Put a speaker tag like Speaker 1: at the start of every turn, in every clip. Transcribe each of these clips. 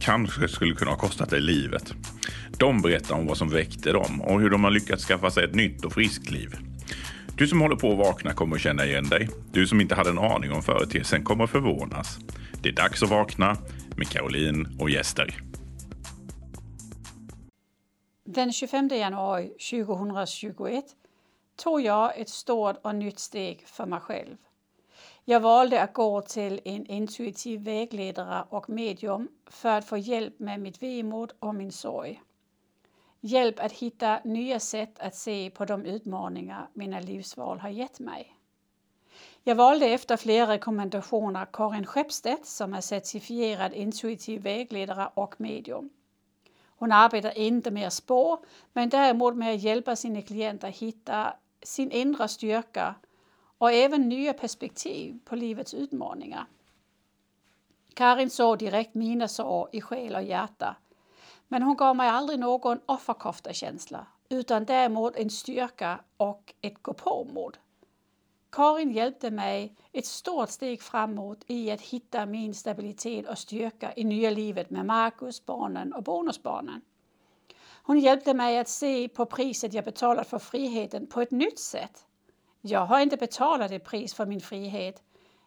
Speaker 1: kanske skulle kunna ha kostat dig livet. De berättar om vad som väckte dem och hur de har lyckats skaffa sig ett nytt och friskt liv. Du som håller på att vakna kommer att känna igen dig. Du som inte hade en aning om företeelsen kommer att förvånas. Det är dags att vakna med Caroline och gäster.
Speaker 2: Den 25 januari 2021 tog jag ett stort och nytt steg för mig själv. Jag valde att gå till en intuitiv vägledare och medium för att få hjälp med mitt vemod och min sorg. Hjälp att hitta nya sätt att se på de utmaningar mina livsval har gett mig. Jag valde efter flera rekommendationer Karin Skeppstedt som är certifierad intuitiv vägledare och medium. Hon arbetar inte med spår, men däremot med att hjälpa sina klienter hitta sin inre styrka och även nya perspektiv på livets utmaningar. Karin såg direkt mina sår i själ och hjärta. Men hon gav mig aldrig någon offerkofta-känsla utan däremot en styrka och ett gå-på-mod. Karin hjälpte mig ett stort steg framåt i att hitta min stabilitet och styrka i nya livet med Marcus, barnen och bonusbarnen. Hon hjälpte mig att se på priset jag betalat för friheten på ett nytt sätt. Jag har inte betalat ett pris för min frihet.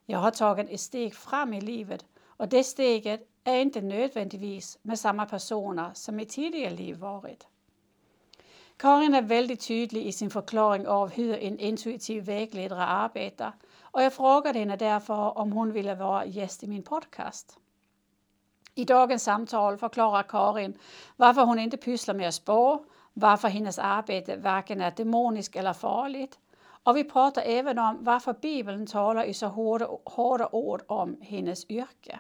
Speaker 2: Jag har tagit ett steg fram i livet och det steget är inte nödvändigtvis med samma personer som i tidigare liv varit. Karin är väldigt tydlig i sin förklaring av hur en intuitiv vägledare arbetar och jag frågade henne därför om hon ville vara gäst i min podcast. I dagens samtal förklarar Karin varför hon inte pysslar med att spå, varför hennes arbete varken är demoniskt eller farligt och vi pratar även om varför Bibeln talar i så hårda, hårda ord om hennes yrke.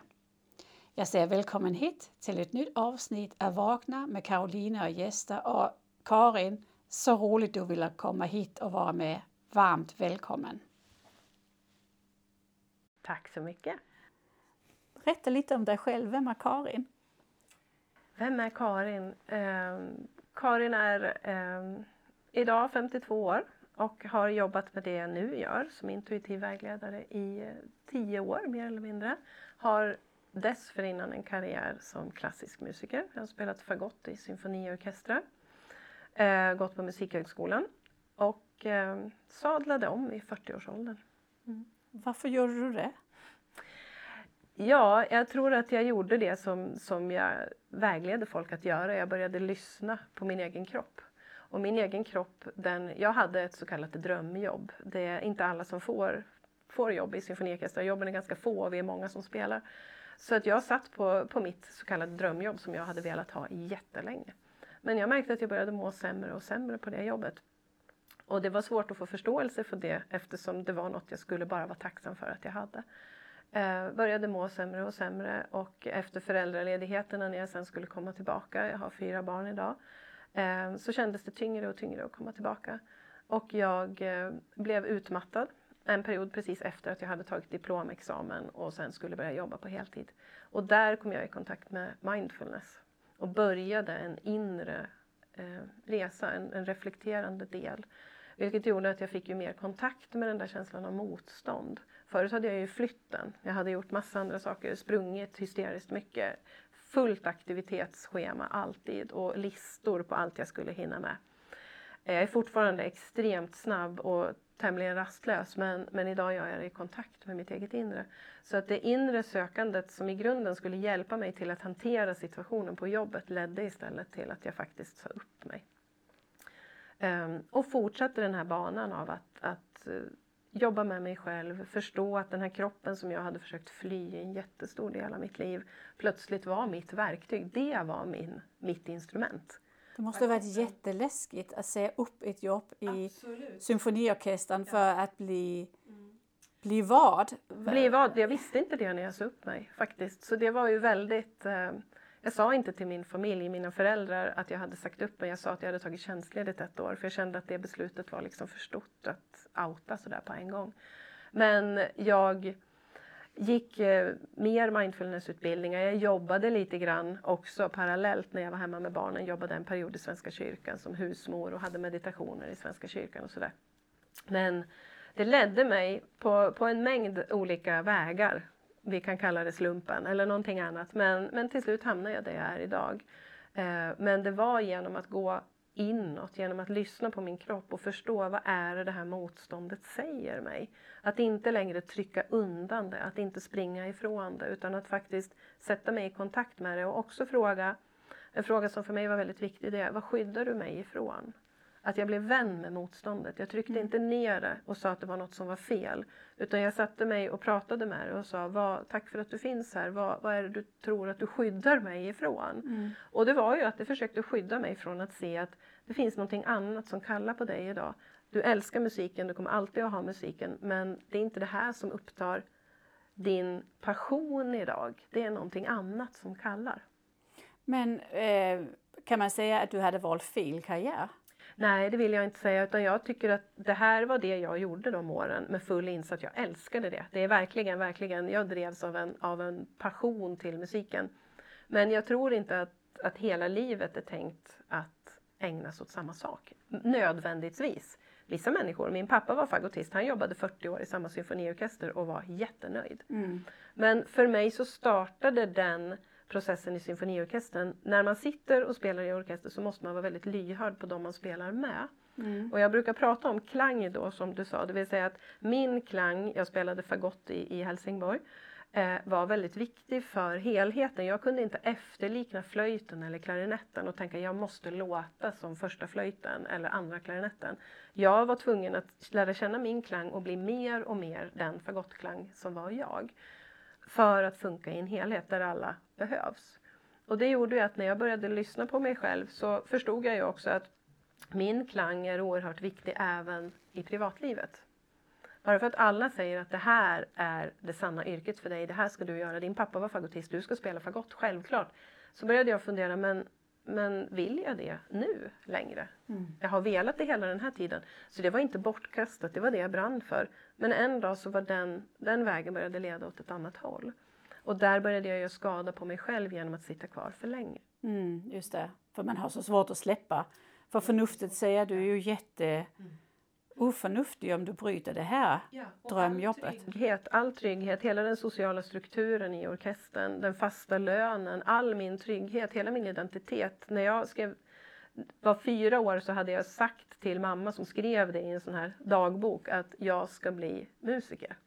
Speaker 2: Jag säger välkommen hit till ett nytt avsnitt av Vakna med Karolina och gäster. Och Karin, så roligt du ville komma hit och vara med. Varmt välkommen!
Speaker 3: Tack så mycket!
Speaker 2: Berätta lite om dig själv. Vem är Karin?
Speaker 3: Vem är Karin? Eh, Karin är eh, idag 52 år och har jobbat med det jag nu gör som intuitiv vägledare i eh, tio år mer eller mindre. Har dessförinnan en karriär som klassisk musiker. Jag har spelat fagott i symfoniorkestrar, eh, gått på Musikhögskolan och eh, sadlade om i 40-årsåldern.
Speaker 2: Mm. Varför gjorde du det?
Speaker 3: Ja, jag tror att jag gjorde det som, som jag vägledde folk att göra. Jag började lyssna på min egen kropp. Och min egen kropp, den, jag hade ett så kallat drömjobb. Det är inte alla som får, får jobb i symfoniorkestrar. Jobben är ganska få och vi är många som spelar. Så att jag satt på, på mitt så kallade drömjobb som jag hade velat ha jättelänge. Men jag märkte att jag började må sämre och sämre på det jobbet. Och det var svårt att få förståelse för det eftersom det var något jag skulle bara vara tacksam för att jag hade. Eh, började må sämre och sämre och efter föräldraledigheterna när jag sen skulle komma tillbaka, jag har fyra barn idag, Eh, så kändes det tyngre och tyngre att komma tillbaka. Och jag eh, blev utmattad en period precis efter att jag hade tagit diplomexamen och sen skulle börja jobba på heltid. Och där kom jag i kontakt med mindfulness och började en inre eh, resa, en, en, reflekterande del. Vilket gjorde att jag fick ju mer kontakt med den där känslan av motstånd. Förut hade jag ju flytten, jag hade gjort massa andra saker, sprungit hysteriskt mycket. Fullt aktivitetsschema alltid och listor på allt jag skulle hinna med. Eh, jag är fortfarande extremt snabb och tämligen rastlös men, men idag gör jag det i kontakt med mitt eget inre. Så att det inre sökandet som i grunden skulle hjälpa mig till att hantera situationen på jobbet ledde istället till att jag faktiskt sa upp mig. Ehm, och fortsatte den här banan av att, att eh, jobba med mig själv, förstå att den här kroppen som jag hade försökt fly i en jättestor del av mitt liv plötsligt var mitt verktyg. Det var min, mitt instrument.
Speaker 2: Det måste ha varit jätteläskigt att säga upp ett jobb i Absolut. symfoniorkestern för att bli, mm. bli vad?
Speaker 3: Bli vad? Jag visste inte det när jag sa upp mig faktiskt. Så det var ju väldigt... Eh, jag sa inte till min familj, mina föräldrar, att jag hade sagt upp mig. Jag sa att jag hade tagit tjänstledigt ett år för jag kände att det beslutet var liksom för stort att outa sådär på en gång. Men jag gick eh, mer mindfulnessutbildningar. Jag jobbade lite grann också parallellt när jag var hemma med barnen. Jobbade en period i Svenska kyrkan som husmor och hade meditationer i Svenska kyrkan och sådär. Men det ledde mig på, på en mängd olika vägar. Vi kan kalla det slumpen eller någonting annat. Men, men till slut hamnade jag där jag är idag. Eh, men det var genom att gå inåt genom att lyssna på min kropp och förstå vad är det det här motståndet säger mig. Att inte längre trycka undan det, att inte springa ifrån det utan att faktiskt sätta mig i kontakt med det och också fråga en fråga som för mig var väldigt viktig det är vad skyddar du mig ifrån? Att jag blev vän med motståndet. Jag tryckte mm. inte ner det och sa att det var något som var fel. Utan jag satte mig och pratade med det och sa vad, tack för att du finns här. Vad, vad är det du tror att du skyddar mig ifrån? Mm. Och det var ju att det försökte skydda mig från att se att det finns någonting annat som kallar på dig idag. Du älskar musiken, du kommer alltid att ha musiken men det är inte det här som upptar din passion idag. Det är någonting annat som kallar.
Speaker 2: Men eh, kan man säga att du hade valt fel karriär?
Speaker 3: Nej, det vill jag inte säga utan jag tycker att det här var det jag gjorde de åren med full insats. Jag älskade det. Det är verkligen, verkligen, jag drevs av en, av en passion till musiken. Men jag tror inte att, att hela livet är tänkt att ägnas åt samma sak. Nödvändigtvis. Vissa människor, min pappa var fagotist, han jobbade 40 år i samma symfoniorkester och var jättenöjd. Mm. Men för mig så startade den processen i symfoniorkestern. När man sitter och spelar i orkester så måste man vara väldigt lyhörd på de man spelar med. Mm. Och jag brukar prata om klang då som du sa, det vill säga att min klang, jag spelade fagott i, i Helsingborg, eh, var väldigt viktig för helheten. Jag kunde inte efterlikna flöjten eller klarinetten och tänka jag måste låta som första flöjten eller andra klarinetten. Jag var tvungen att lära känna min klang och bli mer och mer den fagottklang som var jag för att funka i en helhet där alla behövs. Och det gjorde ju att när jag började lyssna på mig själv så förstod jag ju också att min klang är oerhört viktig även i privatlivet. Bara för att alla säger att det här är det sanna yrket för dig, det här ska du göra, din pappa var fagottist, du ska spela fagott, självklart. Så började jag fundera, men, men vill jag det nu längre? Mm. Jag har velat det hela den här tiden. Så det var inte bortkastat, det var det jag brann för. Men en dag så var den, den vägen började leda åt ett annat håll. Och där började jag göra skada på mig själv genom att sitta kvar för länge.
Speaker 2: Mm, just det, för man har så svårt att släppa. För förnuftet säger du är ju jätte mm. Oförnuftig om du bryter det här ja, drömjobbet.
Speaker 3: All trygghet, all trygghet, hela den sociala strukturen i orkestern, den fasta lönen, all min trygghet, hela min identitet. När jag skrev var fyra år så hade jag sagt till mamma som skrev det i en sån här dagbok att jag ska bli musiker.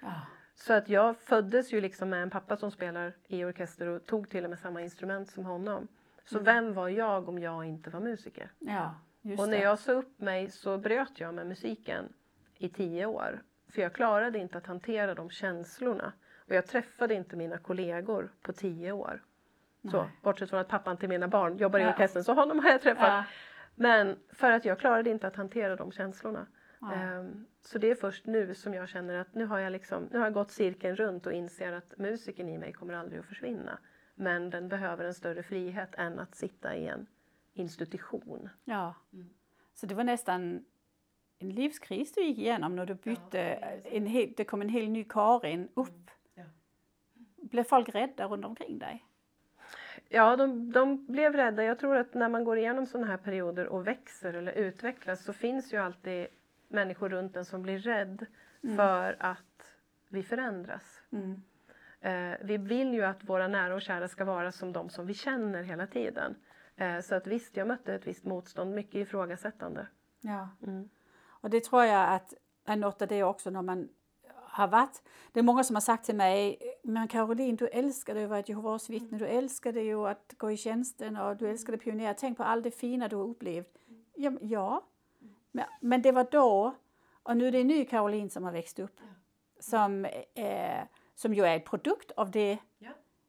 Speaker 3: Ah. Så att jag föddes ju liksom med en pappa som spelar i orkester och tog till och med samma instrument som honom. Så mm. vem var jag om jag inte var musiker?
Speaker 2: Ja,
Speaker 3: och när jag sa upp mig så bröt jag med musiken i tio år. För jag klarade inte att hantera de känslorna. Och jag träffade inte mina kollegor på tio år. Så, bortsett från att pappan till mina barn jobbar i ja. orkestern, så honom har jag träffat. Ja. Men för att jag klarade inte att hantera de känslorna. Um, så det är först nu som jag känner att nu har jag, liksom, nu har jag gått cirkeln runt och inser att musiken i mig kommer aldrig att försvinna. Men den behöver en större frihet än att sitta i en institution.
Speaker 2: Ja, mm. så det var nästan en livskris du gick igenom när du bytte, ja, en hel, det kom en helt ny Karin upp. Mm. Ja. Blev folk rädda runt omkring dig?
Speaker 3: Ja, de, de blev rädda. Jag tror att när man går igenom sådana här perioder och växer eller utvecklas så finns ju alltid människor runt en som blir rädd mm. för att vi förändras. Mm. Eh, vi vill ju att våra nära och kära ska vara som de som vi känner hela tiden. Eh, så att visst, jag mötte ett visst motstånd, mycket ifrågasättande.
Speaker 2: Ja. Mm. Och det tror jag att är något av det också när man har varit. Det är många som har sagt till mig, men Caroline du älskade ju att vara ett Jehovas vittne, du älskade ju att gå i tjänsten och du älskade pionjär. Tänk på allt det fina du har upplevt. Ja, ja. Men, men det var då och nu är det en ny Caroline som har växt upp. Som, eh, som ju är en produkt av det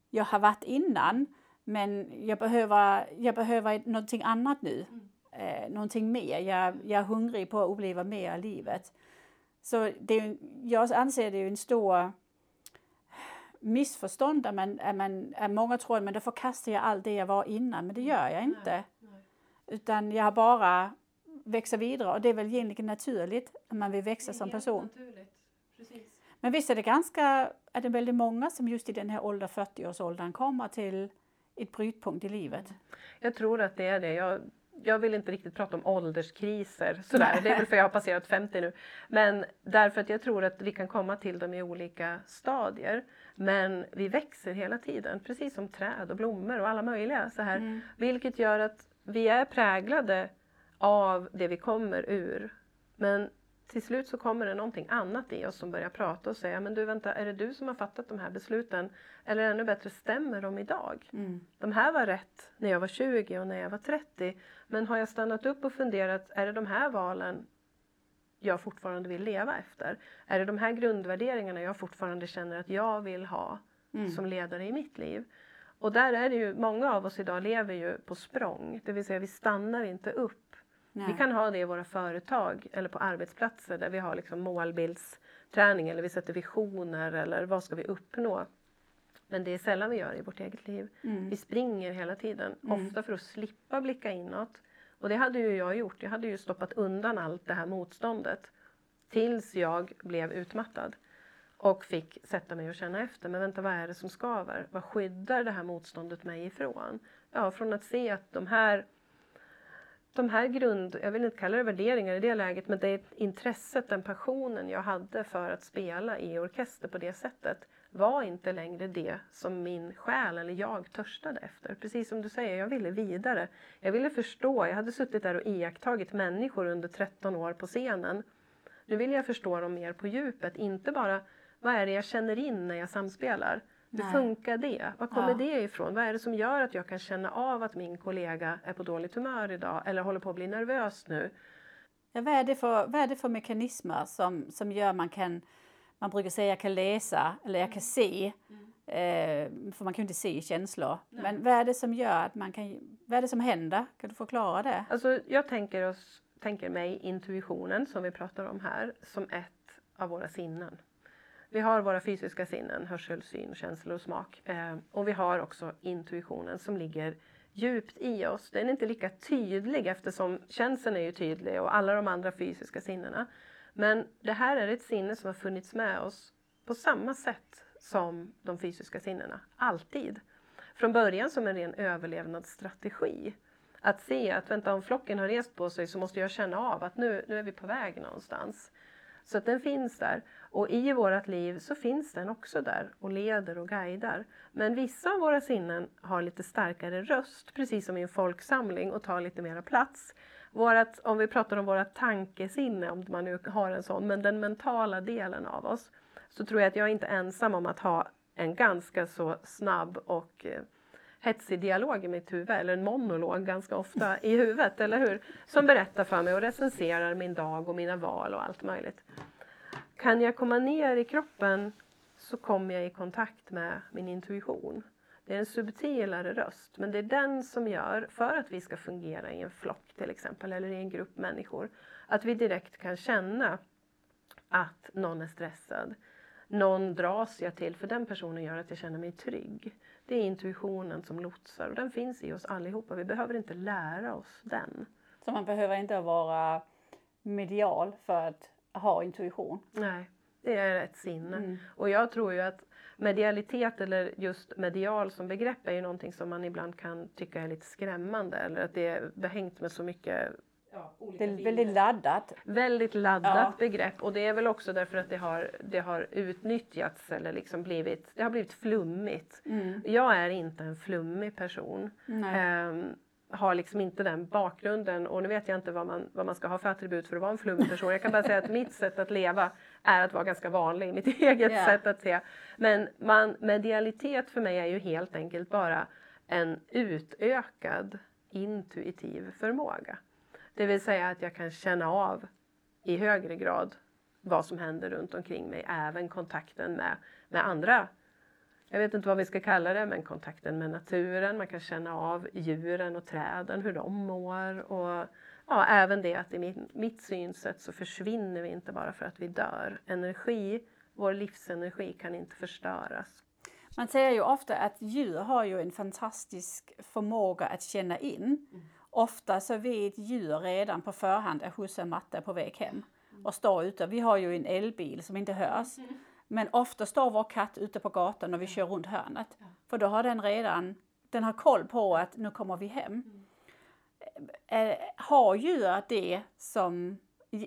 Speaker 2: jag har varit innan. Men jag behöver, jag behöver någonting annat nu. Eh, någonting mer. Jag, jag är hungrig på att uppleva mer av livet. Så det är, jag anser det är en stor missförstånd där, man, är man, är många tror att men då förkastar jag allt det jag var innan, men det gör jag inte. Nej, nej. Utan jag bara växer vidare och det är väl egentligen naturligt att man vill växa som person. Men visst är det ganska, är det väldigt många som just i den här åldern, 40-årsåldern, kommer till ett brytpunkt i livet?
Speaker 3: Jag tror att det är det. Jag, jag vill inte riktigt prata om ålderskriser sådär. Det är väl för jag har passerat 50 nu. Men därför att jag tror att vi kan komma till dem i olika stadier. Men vi växer hela tiden, precis som träd och blommor och alla möjliga så här. Mm. Vilket gör att vi är präglade av det vi kommer ur. Men till slut så kommer det någonting annat i oss som börjar prata och säga, men du vänta, är det du som har fattat de här besluten? Eller ännu bättre, stämmer de idag? Mm. De här var rätt när jag var 20 och när jag var 30. Men har jag stannat upp och funderat, är det de här valen jag fortfarande vill leva efter? Är det de här grundvärderingarna jag fortfarande känner att jag vill ha mm. som ledare i mitt liv? Och där är det ju, många av oss idag lever ju på språng, det vill säga vi stannar inte upp. Nej. Vi kan ha det i våra företag eller på arbetsplatser där vi har liksom målbildsträning eller vi sätter visioner eller vad ska vi uppnå. Men det är sällan vi gör i vårt eget liv. Mm. Vi springer hela tiden, mm. ofta för att slippa blicka inåt. Och det hade ju jag gjort. Jag hade ju stoppat undan allt det här motståndet tills jag blev utmattad och fick sätta mig och känna efter. Men vänta, vad är det som skaver? Vad skyddar det här motståndet mig ifrån? Ja, från att se att de här de här grund, jag vill inte kalla det värderingar i det läget, men det intresset, den passionen jag hade för att spela i orkester på det sättet var inte längre det som min själ eller jag törstade efter. Precis som du säger, jag ville vidare. Jag ville förstå. Jag hade suttit där och iakttagit människor under 13 år på scenen. Nu vill jag förstå dem mer på djupet, inte bara vad är det jag känner in när jag samspelar? Hur Nej. funkar det? Var kommer ja. det ifrån? Vad är det som gör att jag kan känna av att min kollega är på dåligt humör idag eller håller på att bli nervös nu?
Speaker 2: Ja, vad, är det för, vad är det för mekanismer som, som gör man kan, man brukar säga jag kan läsa eller jag kan se, mm. eh, för man kan ju inte se känslor. Nej. Men vad är det som gör att man kan, vad är det som händer? Kan du förklara det?
Speaker 3: Alltså, jag tänker, oss, tänker mig intuitionen som vi pratar om här som ett av våra sinnen. Vi har våra fysiska sinnen, hörsel, syn, känsla och smak. Eh, och vi har också intuitionen som ligger djupt i oss. Den är inte lika tydlig eftersom känseln är ju tydlig och alla de andra fysiska sinnena. Men det här är ett sinne som har funnits med oss på samma sätt som de fysiska sinnena, alltid. Från början som en ren överlevnadsstrategi. Att se att vänta, om flocken har rest på sig så måste jag känna av att nu, nu är vi på väg någonstans. Så att den finns där. Och i vårt liv så finns den också där och leder och guidar. Men vissa av våra sinnen har lite starkare röst, precis som i en folksamling, och tar lite mera plats. Vårat, om vi pratar om våra tankesinne, om man nu har en sån, men den mentala delen av oss, så tror jag att jag är inte ensam om att ha en ganska så snabb och eh, hetsig dialog i mitt huvud, eller en monolog ganska ofta i huvudet, eller hur? Som berättar för mig och recenserar min dag och mina val och allt möjligt. Kan jag komma ner i kroppen så kommer jag i kontakt med min intuition. Det är en subtilare röst, men det är den som gör, för att vi ska fungera i en flock till exempel, eller i en grupp människor, att vi direkt kan känna att någon är stressad. Någon dras jag till, för den personen gör att jag känner mig trygg. Det är intuitionen som lotsar och den finns i oss allihopa. Vi behöver inte lära oss den.
Speaker 2: Så man behöver inte vara medial för att ha intuition?
Speaker 3: Nej, det är ett sinne. Mm. Och jag tror ju att medialitet eller just medial som begrepp är ju någonting som man ibland kan tycka är lite skrämmande eller att det är behängt med så mycket
Speaker 2: Ja, det är väldigt laddat.
Speaker 3: Väldigt laddat ja. begrepp och det är väl också därför att det har, det har utnyttjats eller liksom blivit, det har blivit flummigt. Mm. Jag är inte en flummig person. Um, har liksom inte den bakgrunden och nu vet jag inte vad man, vad man ska ha för attribut för att vara en flummig person. Jag kan bara säga att mitt sätt att leva är att vara ganska vanlig, mitt eget yeah. sätt att se. Men man, medialitet för mig är ju helt enkelt bara en utökad intuitiv förmåga. Det vill säga att jag kan känna av i högre grad vad som händer runt omkring mig, även kontakten med, med andra. Jag vet inte vad vi ska kalla det, men kontakten med naturen. Man kan känna av djuren och träden, hur de mår. Och ja, även det att i mitt, mitt synsätt så försvinner vi inte bara för att vi dör. Energi, vår livsenergi kan inte förstöras.
Speaker 2: Man säger ju ofta att djur har ju en fantastisk förmåga att känna in. Ofta så vet djur redan på förhand att husse och matte på väg hem och står ute. Vi har ju en elbil som inte hörs. Men ofta står vår katt ute på gatan när vi kör runt hörnet. För då har den redan, den har koll på att nu kommer vi hem. Mm. har djur det som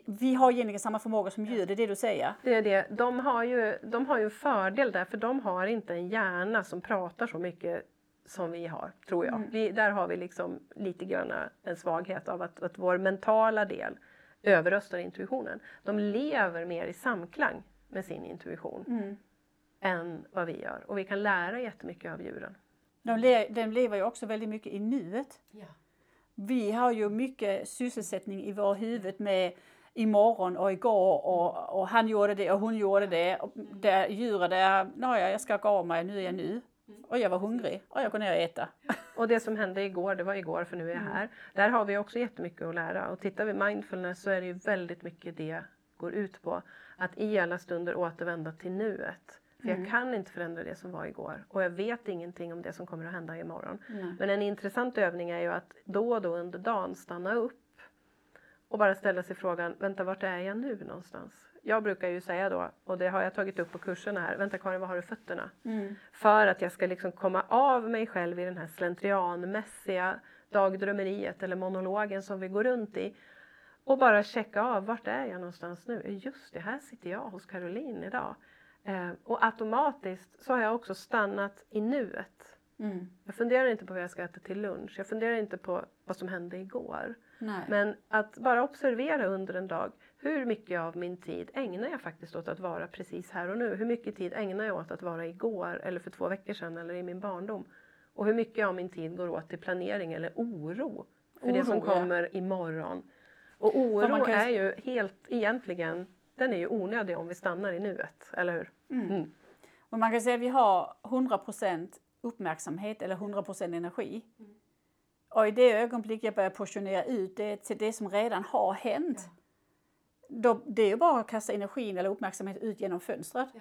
Speaker 2: vi har egentligen samma förmåga som djur, det är det du säger?
Speaker 3: Det är det. De har ju, de har ju en fördel där för de har inte en hjärna som pratar så mycket som vi har, tror jag. Mm. Vi, där har vi liksom lite grann en svaghet av att, att vår mentala del överröstar intuitionen. De lever mer i samklang med sin intuition mm. än vad vi gör. Och vi kan lära jättemycket av djuren.
Speaker 2: De, le de lever ju också väldigt mycket i nuet. Ja. Vi har ju mycket sysselsättning i vårt huvud med imorgon och igår och, och han gjorde det och hon gjorde det. Och där djuret där, naja jag ska gå av mig, nu är jag nu. Och jag var hungrig och jag går ner och äta.
Speaker 3: Och det som hände igår, det var igår för nu är jag mm. här. Där har vi också jättemycket att lära. Och tittar vi mindfulness så är det ju väldigt mycket det går ut på. Att i alla stunder återvända till nuet. För jag mm. kan inte förändra det som var igår och jag vet ingenting om det som kommer att hända imorgon. Mm. Men en intressant övning är ju att då och då under dagen stanna upp och bara ställa sig frågan, vänta vart är jag nu någonstans? Jag brukar ju säga då, och det har jag tagit upp på kurserna här, vänta Karin var har du fötterna? Mm. För att jag ska liksom komma av mig själv i den här slentrianmässiga dagdrömmeriet eller monologen som vi går runt i och bara checka av, vart är jag någonstans nu? Just det, här sitter jag hos Caroline idag. Eh, och automatiskt så har jag också stannat i nuet. Mm. Jag funderar inte på vad jag ska äta till lunch. Jag funderar inte på vad som hände igår. Nej. Men att bara observera under en dag. Hur mycket av min tid ägnar jag faktiskt åt att vara precis här och nu? Hur mycket tid ägnar jag åt att vara igår eller för två veckor sedan eller i min barndom? Och hur mycket av min tid går åt till planering eller oro för oro, det som kommer ja. imorgon? Och oro kan... är ju helt egentligen, den är ju onödig om vi stannar i nuet, eller hur? Mm. Mm.
Speaker 2: Och man kan säga att vi har 100% uppmärksamhet eller 100% energi. Mm. Och i det ögonblick jag börjar portionera ut det till det som redan har hänt, ja. Då, det är ju bara att kasta energin eller uppmärksamhet ut genom fönstret. Ja.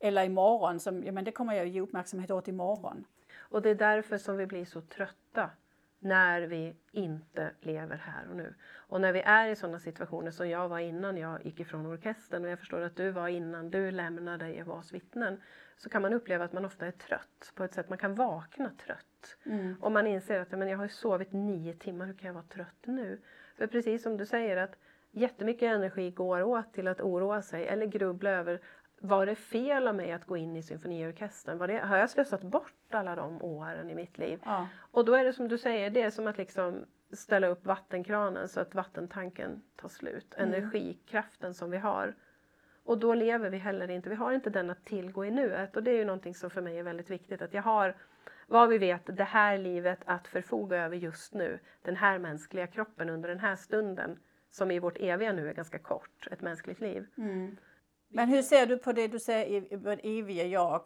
Speaker 2: Eller imorgon, som, ja, men det kommer jag ge uppmärksamhet åt imorgon.
Speaker 3: Och det är därför som vi blir så trötta när vi inte lever här och nu. Och när vi är i sådana situationer som jag var innan jag gick ifrån orkestern och jag förstår att du var innan du lämnade Jehovas vittnen så kan man uppleva att man ofta är trött på ett sätt. Man kan vakna trött. Mm. Och man inser att men jag har sovit nio timmar, hur kan jag vara trött nu? För precis som du säger att jättemycket energi går åt till att oroa sig eller grubbla över var det fel av mig att gå in i symfoniorkestern? Var det, har jag slösat bort alla de åren i mitt liv? Ja. Och då är det som du säger, det är som att liksom ställa upp vattenkranen så att vattentanken tar slut. Mm. Energikraften som vi har. Och då lever vi heller inte, vi har inte den att tillgå i nuet. Och det är ju någonting som för mig är väldigt viktigt. Att jag har, vad vi vet, det här livet att förfoga över just nu. Den här mänskliga kroppen under den här stunden. Som i vårt eviga nu är ganska kort, ett mänskligt liv. Mm.
Speaker 2: Men hur ser du på det du säger, i eviga jag?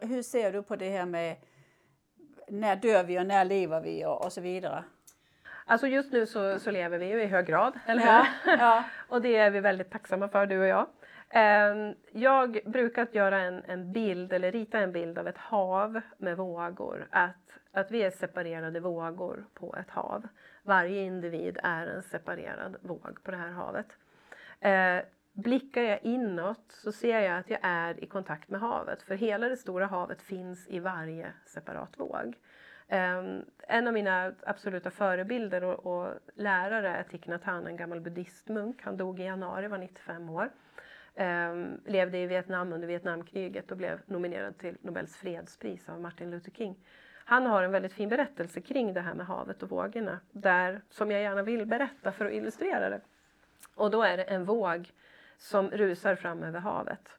Speaker 2: Hur ser du på det här med när dör vi och när lever vi och, och så vidare?
Speaker 3: Alltså just nu så, så lever vi ju i hög grad, eller hur? Ja, ja. och det är vi väldigt tacksamma för, du och jag. Ehm, jag brukar göra en, en bild, eller rita en bild av ett hav med vågor. Att, att vi är separerade vågor på ett hav. Varje individ är en separerad våg på det här havet. Eh, blickar jag inåt så ser jag att jag är i kontakt med havet. För hela det stora havet finns i varje separat våg. Um, en av mina absoluta förebilder och, och lärare är Thich Nhat Hanh, en gammal buddhistmunk. Han dog i januari, var 95 år. Um, levde i Vietnam under Vietnamkriget och blev nominerad till Nobels fredspris av Martin Luther King. Han har en väldigt fin berättelse kring det här med havet och vågorna, där, som jag gärna vill berätta för att illustrera det. Och då är det en våg som rusar fram över havet.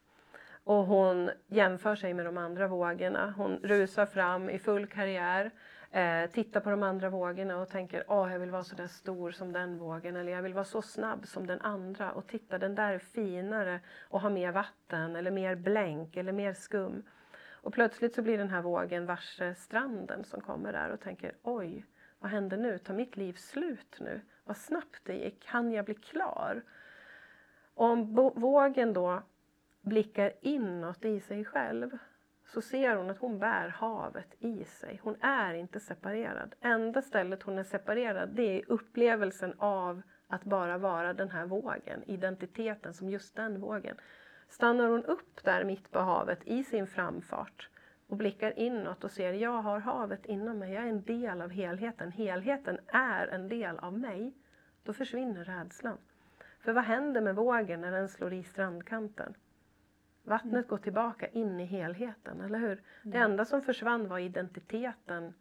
Speaker 3: Och hon jämför sig med de andra vågorna. Hon rusar fram i full karriär, eh, tittar på de andra vågorna och tänker åh, jag vill vara så där stor som den vågen eller jag vill vara så snabb som den andra och titta, den där är finare och har mer vatten eller mer blänk eller mer skum. Och plötsligt så blir den här vågen varse stranden som kommer där och tänker oj, vad händer nu? Tar mitt liv slut nu? Vad snabbt det gick. Kan jag bli klar? Och om vågen då blickar inåt i sig själv så ser hon att hon bär havet i sig. Hon är inte separerad. Enda stället hon är separerad det är upplevelsen av att bara vara den här vågen, identiteten som just den vågen. Stannar hon upp där mitt på havet i sin framfart och blickar inåt och ser jag har havet inom mig, jag är en del av helheten, helheten är en del av mig, då försvinner rädslan. För vad händer med vågen när den slår i strandkanten? Vattnet mm. går tillbaka in i helheten, eller hur? Mm. Det enda som försvann var identiteten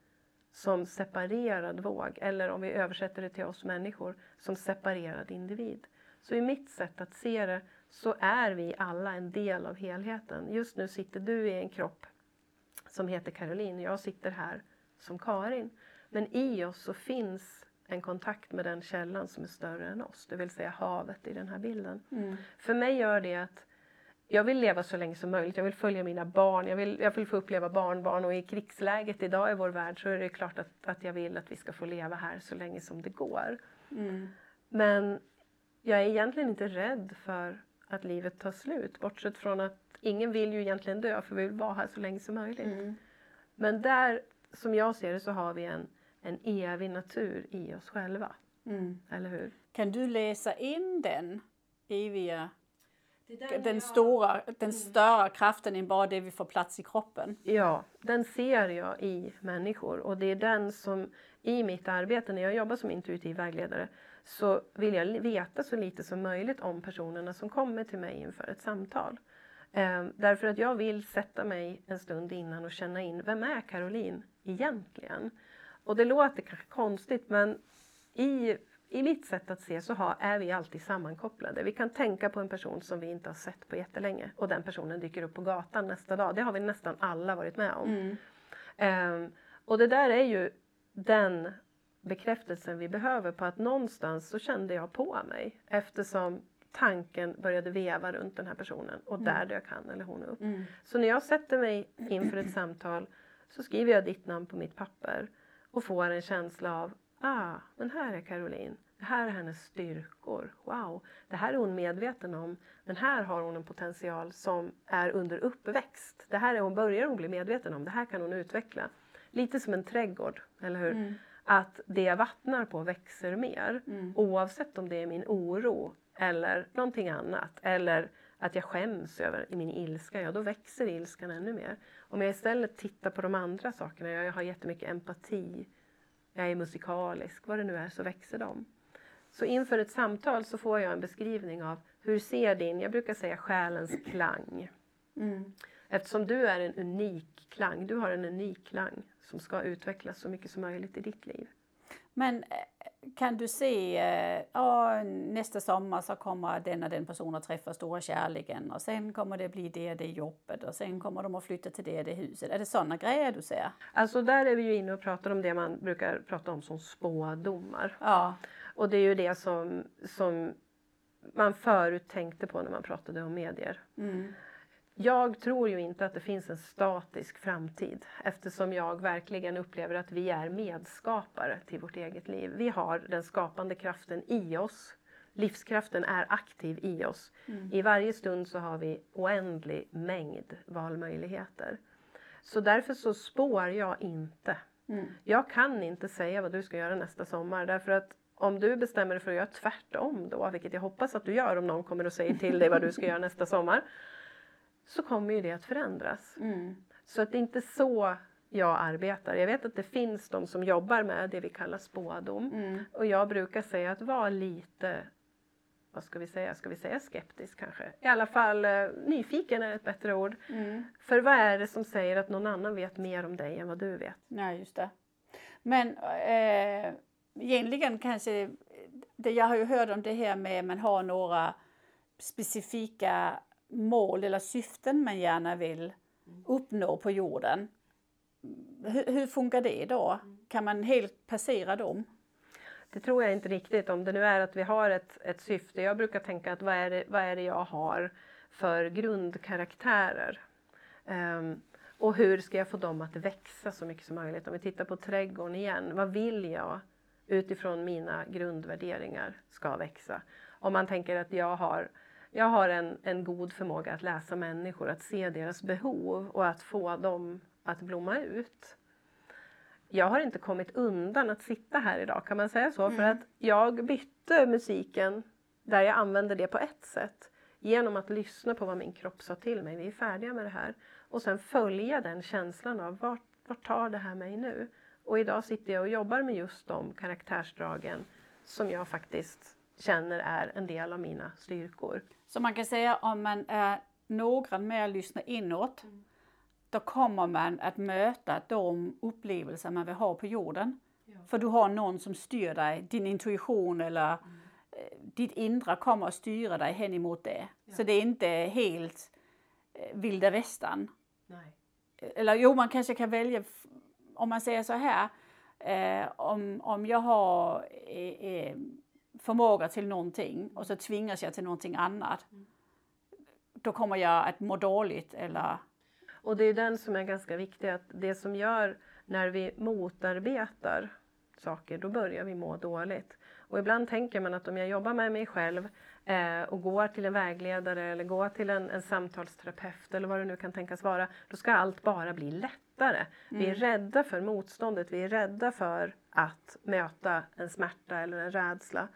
Speaker 3: som separerad våg, eller om vi översätter det till oss människor, som separerad individ. Så i mitt sätt att se det så är vi alla en del av helheten. Just nu sitter du i en kropp som heter Caroline och jag sitter här som Karin. Men i oss så finns en kontakt med den källan som är större än oss, det vill säga havet i den här bilden. Mm. För mig gör det att jag vill leva så länge som möjligt. Jag vill följa mina barn. Jag vill, jag vill få uppleva barnbarn. Och i krigsläget idag i vår värld så är det klart att, att jag vill att vi ska få leva här så länge som det går. Mm. Men jag är egentligen inte rädd för att livet tar slut. Bortsett från att ingen vill ju egentligen dö för vi vill vara här så länge som möjligt. Mm. Men där, som jag ser det, så har vi en, en evig natur i oss själva. Mm. Eller hur?
Speaker 2: Kan du läsa in den eviga den, stora, den mm. större kraften än bara det vi får plats i kroppen.
Speaker 3: Ja, den ser jag i människor och det är den som i mitt arbete när jag jobbar som intuitiv vägledare så vill jag veta så lite som möjligt om personerna som kommer till mig inför ett samtal. Eh, därför att jag vill sätta mig en stund innan och känna in, vem är Caroline egentligen? Och det låter kanske konstigt men i i mitt sätt att se så har, är vi alltid sammankopplade. Vi kan tänka på en person som vi inte har sett på jättelänge och den personen dyker upp på gatan nästa dag. Det har vi nästan alla varit med om. Mm. Um, och det där är ju den bekräftelsen vi behöver på att någonstans så kände jag på mig eftersom tanken började veva runt den här personen och mm. där dök han eller hon upp. Mm. Så när jag sätter mig inför ett samtal så skriver jag ditt namn på mitt papper och får en känsla av ah, men här är Caroline. Det här är hennes styrkor. Wow, det här är hon medveten om. Men här har hon en potential som är under uppväxt. Det här är hon börjar hon bli medveten om. Det här kan hon utveckla. Lite som en trädgård, eller hur? Mm. Att det jag vattnar på växer mer. Mm. Oavsett om det är min oro eller någonting annat. Eller att jag skäms över min ilska, ja då växer ilskan ännu mer. Om jag istället tittar på de andra sakerna, jag har jättemycket empati, jag är musikalisk, vad det nu är, så växer de. Så inför ett samtal så får jag en beskrivning av hur ser din, jag brukar säga själens klang. Mm. Eftersom du är en unik klang, du har en unik klang som ska utvecklas så mycket som möjligt i ditt liv.
Speaker 2: Men eh, kan du se, ja, nästa sommar så kommer den och den personen att träffa stora kärleken och sen kommer det bli det, det jobbet och sen kommer de att flytta till det, det huset. Är det sådana grejer du ser?
Speaker 3: Alltså där är vi ju inne och pratar om det man brukar prata om som spådomar. Ja. Och det är ju det som, som man förut tänkte på när man pratade om medier. Mm. Jag tror ju inte att det finns en statisk framtid eftersom jag verkligen upplever att vi är medskapare till vårt eget liv. Vi har den skapande kraften i oss. Livskraften är aktiv i oss. Mm. I varje stund så har vi oändlig mängd valmöjligheter. Så därför så spår jag inte. Mm. Jag kan inte säga vad du ska göra nästa sommar därför att om du bestämmer dig för att göra tvärtom då, vilket jag hoppas att du gör om någon kommer och säger till dig vad du ska göra nästa sommar, så kommer ju det att förändras. Mm. Så att det är inte så jag arbetar. Jag vet att det finns de som jobbar med det vi kallar spådom. Mm. Och jag brukar säga att var lite, vad ska vi säga, ska vi säga skeptisk kanske? I alla fall eh, nyfiken är ett bättre ord. Mm. För vad är det som säger att någon annan vet mer om dig än vad du vet?
Speaker 2: Nej, just det. Men eh, egentligen kanske, det, jag har ju hört om det här med att man har några specifika mål eller syften man gärna vill uppnå på jorden. Hur, hur funkar det då? Kan man helt passera dem?
Speaker 3: Det tror jag inte riktigt. Om det nu är att vi har ett, ett syfte. Jag brukar tänka att vad är det, vad är det jag har för grundkaraktärer? Um, och hur ska jag få dem att växa så mycket som möjligt? Om vi tittar på trädgården igen. Vad vill jag utifrån mina grundvärderingar ska växa? Om man tänker att jag har jag har en, en god förmåga att läsa människor, att se deras behov och att få dem att blomma ut. Jag har inte kommit undan att sitta här idag, kan man säga så? Mm. För att jag bytte musiken där jag använde det på ett sätt genom att lyssna på vad min kropp sa till mig. Vi är färdiga med det här. Och sen följa den känslan av vart, vart tar det här mig nu? Och idag sitter jag och jobbar med just de karaktärsdragen som jag faktiskt känner är en del av mina styrkor.
Speaker 2: Så man kan säga om man är noggrann med att lyssna inåt, mm. då kommer man att möta de upplevelser man vill ha på jorden. Ja. För du har någon som styr dig, din intuition eller mm. Eh, ditt inre kommer att styra dig hen emot det. Ja. Så det är inte helt eh, vilda västern. Eller jo, man kanske kan välja, om man säger så här, eh, om, om jag har eh, eh, förmåga till någonting och så tvingas jag till någonting annat. Mm. Då kommer jag att må dåligt eller...
Speaker 3: Och det är den som är ganska viktig, att det som gör när vi motarbetar saker, då börjar vi må dåligt. Och ibland tänker man att om jag jobbar med mig själv eh, och går till en vägledare eller går till en, en samtalsterapeut eller vad det nu kan tänkas vara, då ska allt bara bli lättare. Mm. Vi är mm. rädda för motståndet, vi är rädda för att möta en smärta eller en rädsla.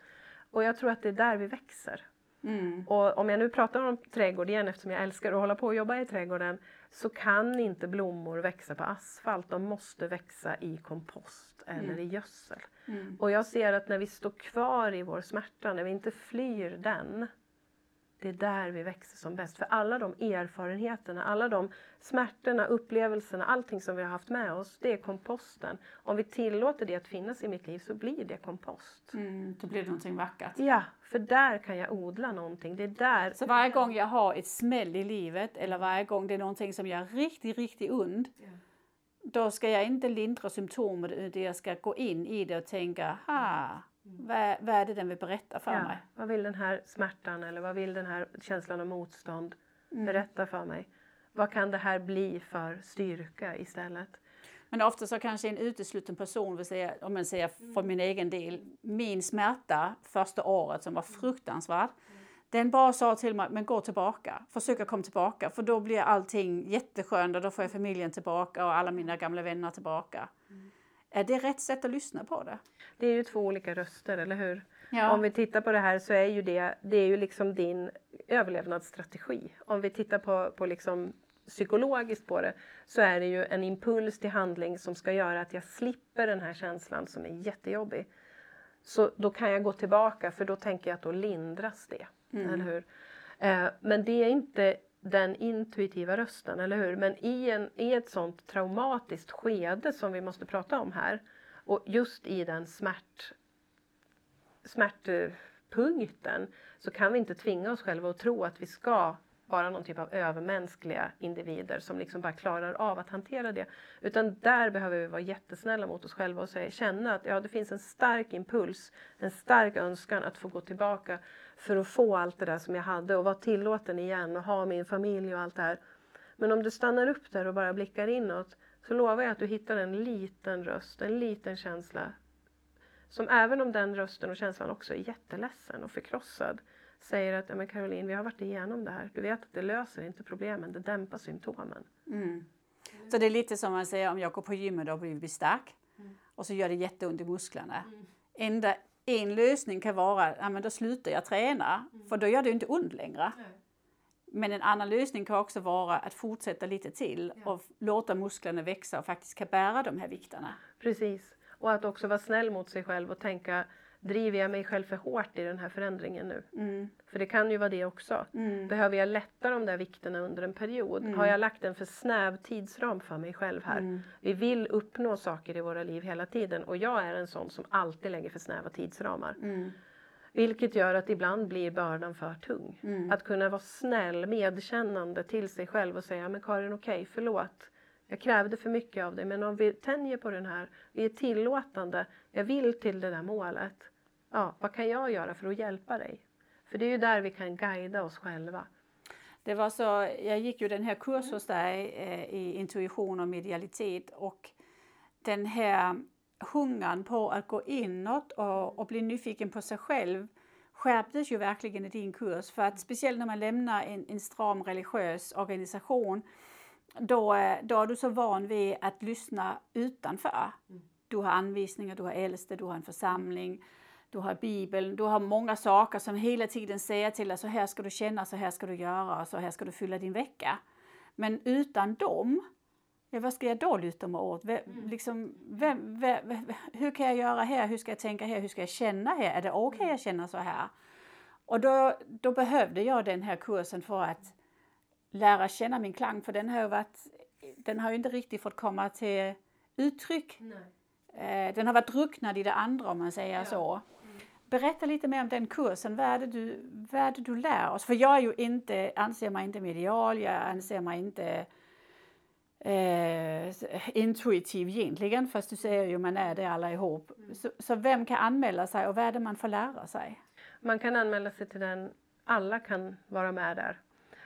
Speaker 3: Och jag tror att det är där vi växer. Mm. Och om jag nu pratar om trädgård igen eftersom jag älskar att hålla på och jobba i trädgården så kan inte blommor växa på asfalt. De måste växa i kompost eller mm. i gödsel. Mm. Och jag ser att när vi står kvar i vår smärta, när vi inte flyr den, det är där vi växer som bäst. För alla de erfarenheterna, alla de smärtorna, upplevelserna, allting som vi har haft med oss, det är komposten. Om vi tillåter det att finnas i mitt liv så blir det kompost.
Speaker 2: Mm, då blir det någonting vackert.
Speaker 3: Ja, för där kan jag odla någonting. Det är där...
Speaker 2: Så varje gång jag har ett smäll i livet eller varje gång det är någonting som jag är riktigt, riktigt und, yeah. då ska jag inte lindra symptomen utan jag ska gå in i det och tänka, ha. Vad, vad är det den vill berätta för ja, mig?
Speaker 3: Vad vill den här smärtan eller vad vill den här känslan av motstånd mm. berätta för mig? Vad kan det här bli för styrka istället?
Speaker 2: Men ofta så kanske en utesluten person, vill säga, om man säger för min egen del, min smärta första året som var fruktansvärd, den bara sa till mig, men gå tillbaka, försök att komma tillbaka för då blir allting jätteskönt och då får jag familjen tillbaka och alla mina gamla vänner tillbaka. Mm. Är det rätt sätt att lyssna på det?
Speaker 3: Det är ju två olika röster, eller hur? Ja. Om vi tittar på det här så är ju det, det är ju liksom din överlevnadsstrategi. Om vi tittar på, på liksom psykologiskt på det så är det ju en impuls till handling som ska göra att jag slipper den här känslan som är jättejobbig. Så då kan jag gå tillbaka för då tänker jag att då lindras det. Mm. Eller hur? Eh, men det är inte den intuitiva rösten, eller hur? Men i, en, i ett sånt traumatiskt skede som vi måste prata om här och just i den smärt, smärtpunkten så kan vi inte tvinga oss själva att tro att vi ska vara någon typ av övermänskliga individer som liksom bara klarar av att hantera det. Utan där behöver vi vara jättesnälla mot oss själva och säga, känna att ja, det finns en stark impuls, en stark önskan att få gå tillbaka för att få allt det där som jag hade och vara tillåten igen och ha min familj och allt det här. Men om du stannar upp där och bara blickar inåt så lovar jag att du hittar en liten röst, en liten känsla som även om den rösten och känslan också är jätteledsen och förkrossad säger att men Caroline, vi har varit igenom det här. Du vet att det löser inte problemen, det dämpar symptomen. Mm.
Speaker 2: Så det är lite som man säger om jag går på gymmet och blir stark mm. och så gör det jätteont i musklerna. Mm. Enda, en lösning kan vara att då slutar jag träna mm. för då gör det inte ont längre. Nej. Men en annan lösning kan också vara att fortsätta lite till ja. och låta musklerna växa och faktiskt kan bära de här vikterna.
Speaker 3: Precis, och att också vara snäll mot sig själv och tänka driver jag mig själv för hårt i den här förändringen nu? Mm. För det kan ju vara det också. Mm. Behöver jag lätta de där vikterna under en period? Mm. Har jag lagt en för snäv tidsram för mig själv här? Mm. Vi vill uppnå saker i våra liv hela tiden och jag är en sån som alltid lägger för snäva tidsramar. Mm. Vilket gör att ibland blir bördan för tung. Mm. Att kunna vara snäll, medkännande till sig själv och säga men Karin okej, okay, förlåt. Jag krävde för mycket av dig men om vi tänjer på den här, vi är tillåtande, jag vill till det där målet. Ja, vad kan jag göra för att hjälpa dig? För det är ju där vi kan guida oss själva.
Speaker 2: Det var så, jag gick ju den här kursen hos dig eh, i intuition och medialitet och den här hungern på att gå inåt och, och bli nyfiken på sig själv skärptes ju verkligen i din kurs. För att speciellt när man lämnar en, en stram religiös organisation då, då är du så van vid att lyssna utanför. Mm. Du har anvisningar, du har äldste, du har en församling, du har Bibeln, du har många saker som hela tiden säger till dig så här ska du känna, så här ska du göra, så här ska du fylla din vecka. Men utan dem, ja, vad ska jag då luta mig åt? Vem, mm. liksom, vem, vem, hur kan jag göra här? Hur ska jag tänka här? Hur ska jag känna här? Är det okej okay att känna så här? Och då, då behövde jag den här kursen för att lära känna min klang, för den har ju varit, den har ju inte riktigt fått komma till uttryck. Nej. Den har varit drucknad i det andra om man säger ja. så. Mm. Berätta lite mer om den kursen. Vad är, det du, vad är det du lär oss? För jag är ju inte, anser mig inte medial, jag anser mig inte eh, intuitiv egentligen, fast du säger ju man är det alla ihop. Mm. Så, så, vem kan anmäla sig och vad är det man får lära sig?
Speaker 3: Man kan anmäla sig till den, alla kan vara med där.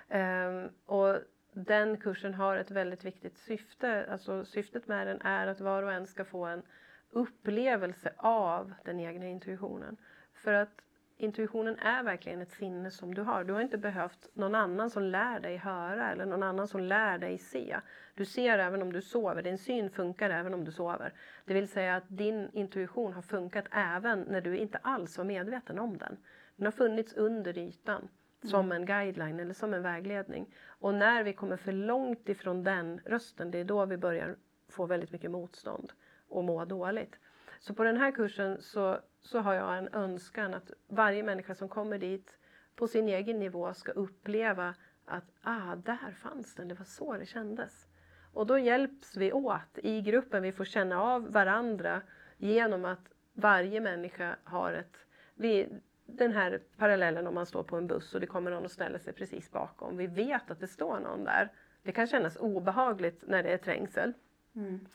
Speaker 3: Um, och den kursen har ett väldigt viktigt syfte. Alltså syftet med den är att var och en ska få en upplevelse av den egna intuitionen. För att intuitionen är verkligen ett sinne som du har. Du har inte behövt någon annan som lär dig höra eller någon annan som lär dig se. Du ser även om du sover. Din syn funkar även om du sover. Det vill säga att din intuition har funkat även när du inte alls var medveten om den. Den har funnits under ytan som mm. en guideline eller som en vägledning. Och när vi kommer för långt ifrån den rösten, det är då vi börjar få väldigt mycket motstånd och må dåligt. Så på den här kursen så, så har jag en önskan att varje människa som kommer dit på sin egen nivå ska uppleva att ah, där fanns den, det var så det kändes. Och då hjälps vi åt i gruppen, vi får känna av varandra genom att varje människa har ett... Vi, den här parallellen om man står på en buss och det kommer någon och ställer sig precis bakom. Vi vet att det står någon där. Det kan kännas obehagligt när det är trängsel. Mm.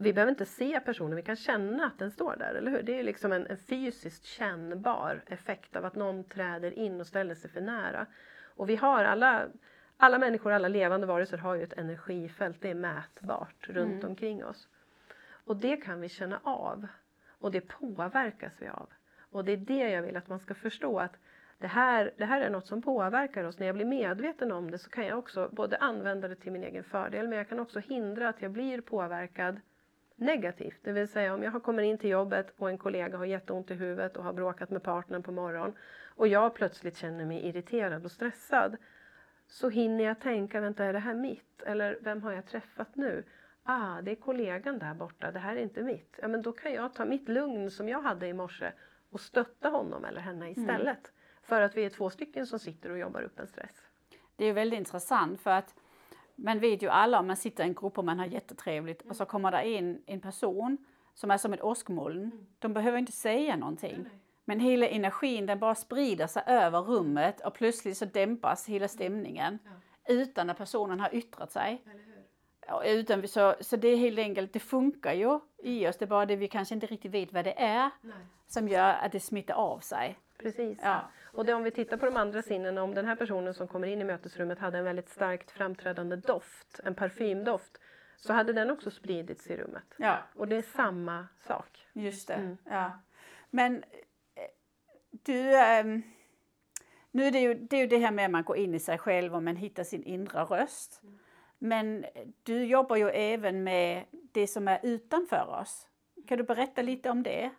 Speaker 3: Vi behöver inte se personen, vi kan känna att den står där, eller hur? Det är liksom en, en fysiskt kännbar effekt av att någon träder in och ställer sig för nära. Och vi har alla, alla människor, alla levande varelser har ju ett energifält, det är mätbart runt mm. omkring oss. Och det kan vi känna av. Och det påverkas vi av. Och det är det jag vill att man ska förstå att det här, det här är något som påverkar oss. När jag blir medveten om det så kan jag också både använda det till min egen fördel men jag kan också hindra att jag blir påverkad negativt. Det vill säga om jag kommer in till jobbet och en kollega har jätteont i huvudet och har bråkat med partnern på morgonen och jag plötsligt känner mig irriterad och stressad så hinner jag tänka, vänta är det här mitt? Eller vem har jag träffat nu? Ah, det är kollegan där borta, det här är inte mitt. Ja, men då kan jag ta mitt lugn som jag hade i morse och stötta honom eller henne mm. istället. Mm. För att vi är två stycken som sitter och jobbar upp en stress.
Speaker 2: Det är väldigt intressant för att man vet ju alla om man sitter i en grupp och man har jättetrevligt mm. och så kommer det in en person som är som ett åskmoln. Mm. De behöver inte säga någonting. Nej. Men hela energin den bara sprider sig över rummet och plötsligt så dämpas hela stämningen. Ja. Utan att personen har yttrat sig. Utan, så, så det är helt enkelt, det funkar ju i oss, det är bara det vi kanske inte riktigt vet vad det är Nej. som gör att det smittar av sig.
Speaker 3: Precis. Ja. Och det, om vi tittar på de andra sinnena, om den här personen som kommer in i mötesrummet hade en väldigt starkt framträdande doft, en parfymdoft, så hade den också spridits i rummet. Ja. Och det är samma sak.
Speaker 2: Just det. Mm. Ja. Men eh, du, ähm, nu är det, ju, det är ju det här med att man går in i sig själv och man hittar sin inre röst. Mm. Men du jobbar ju även med det som är utanför oss. Kan du berätta lite om det?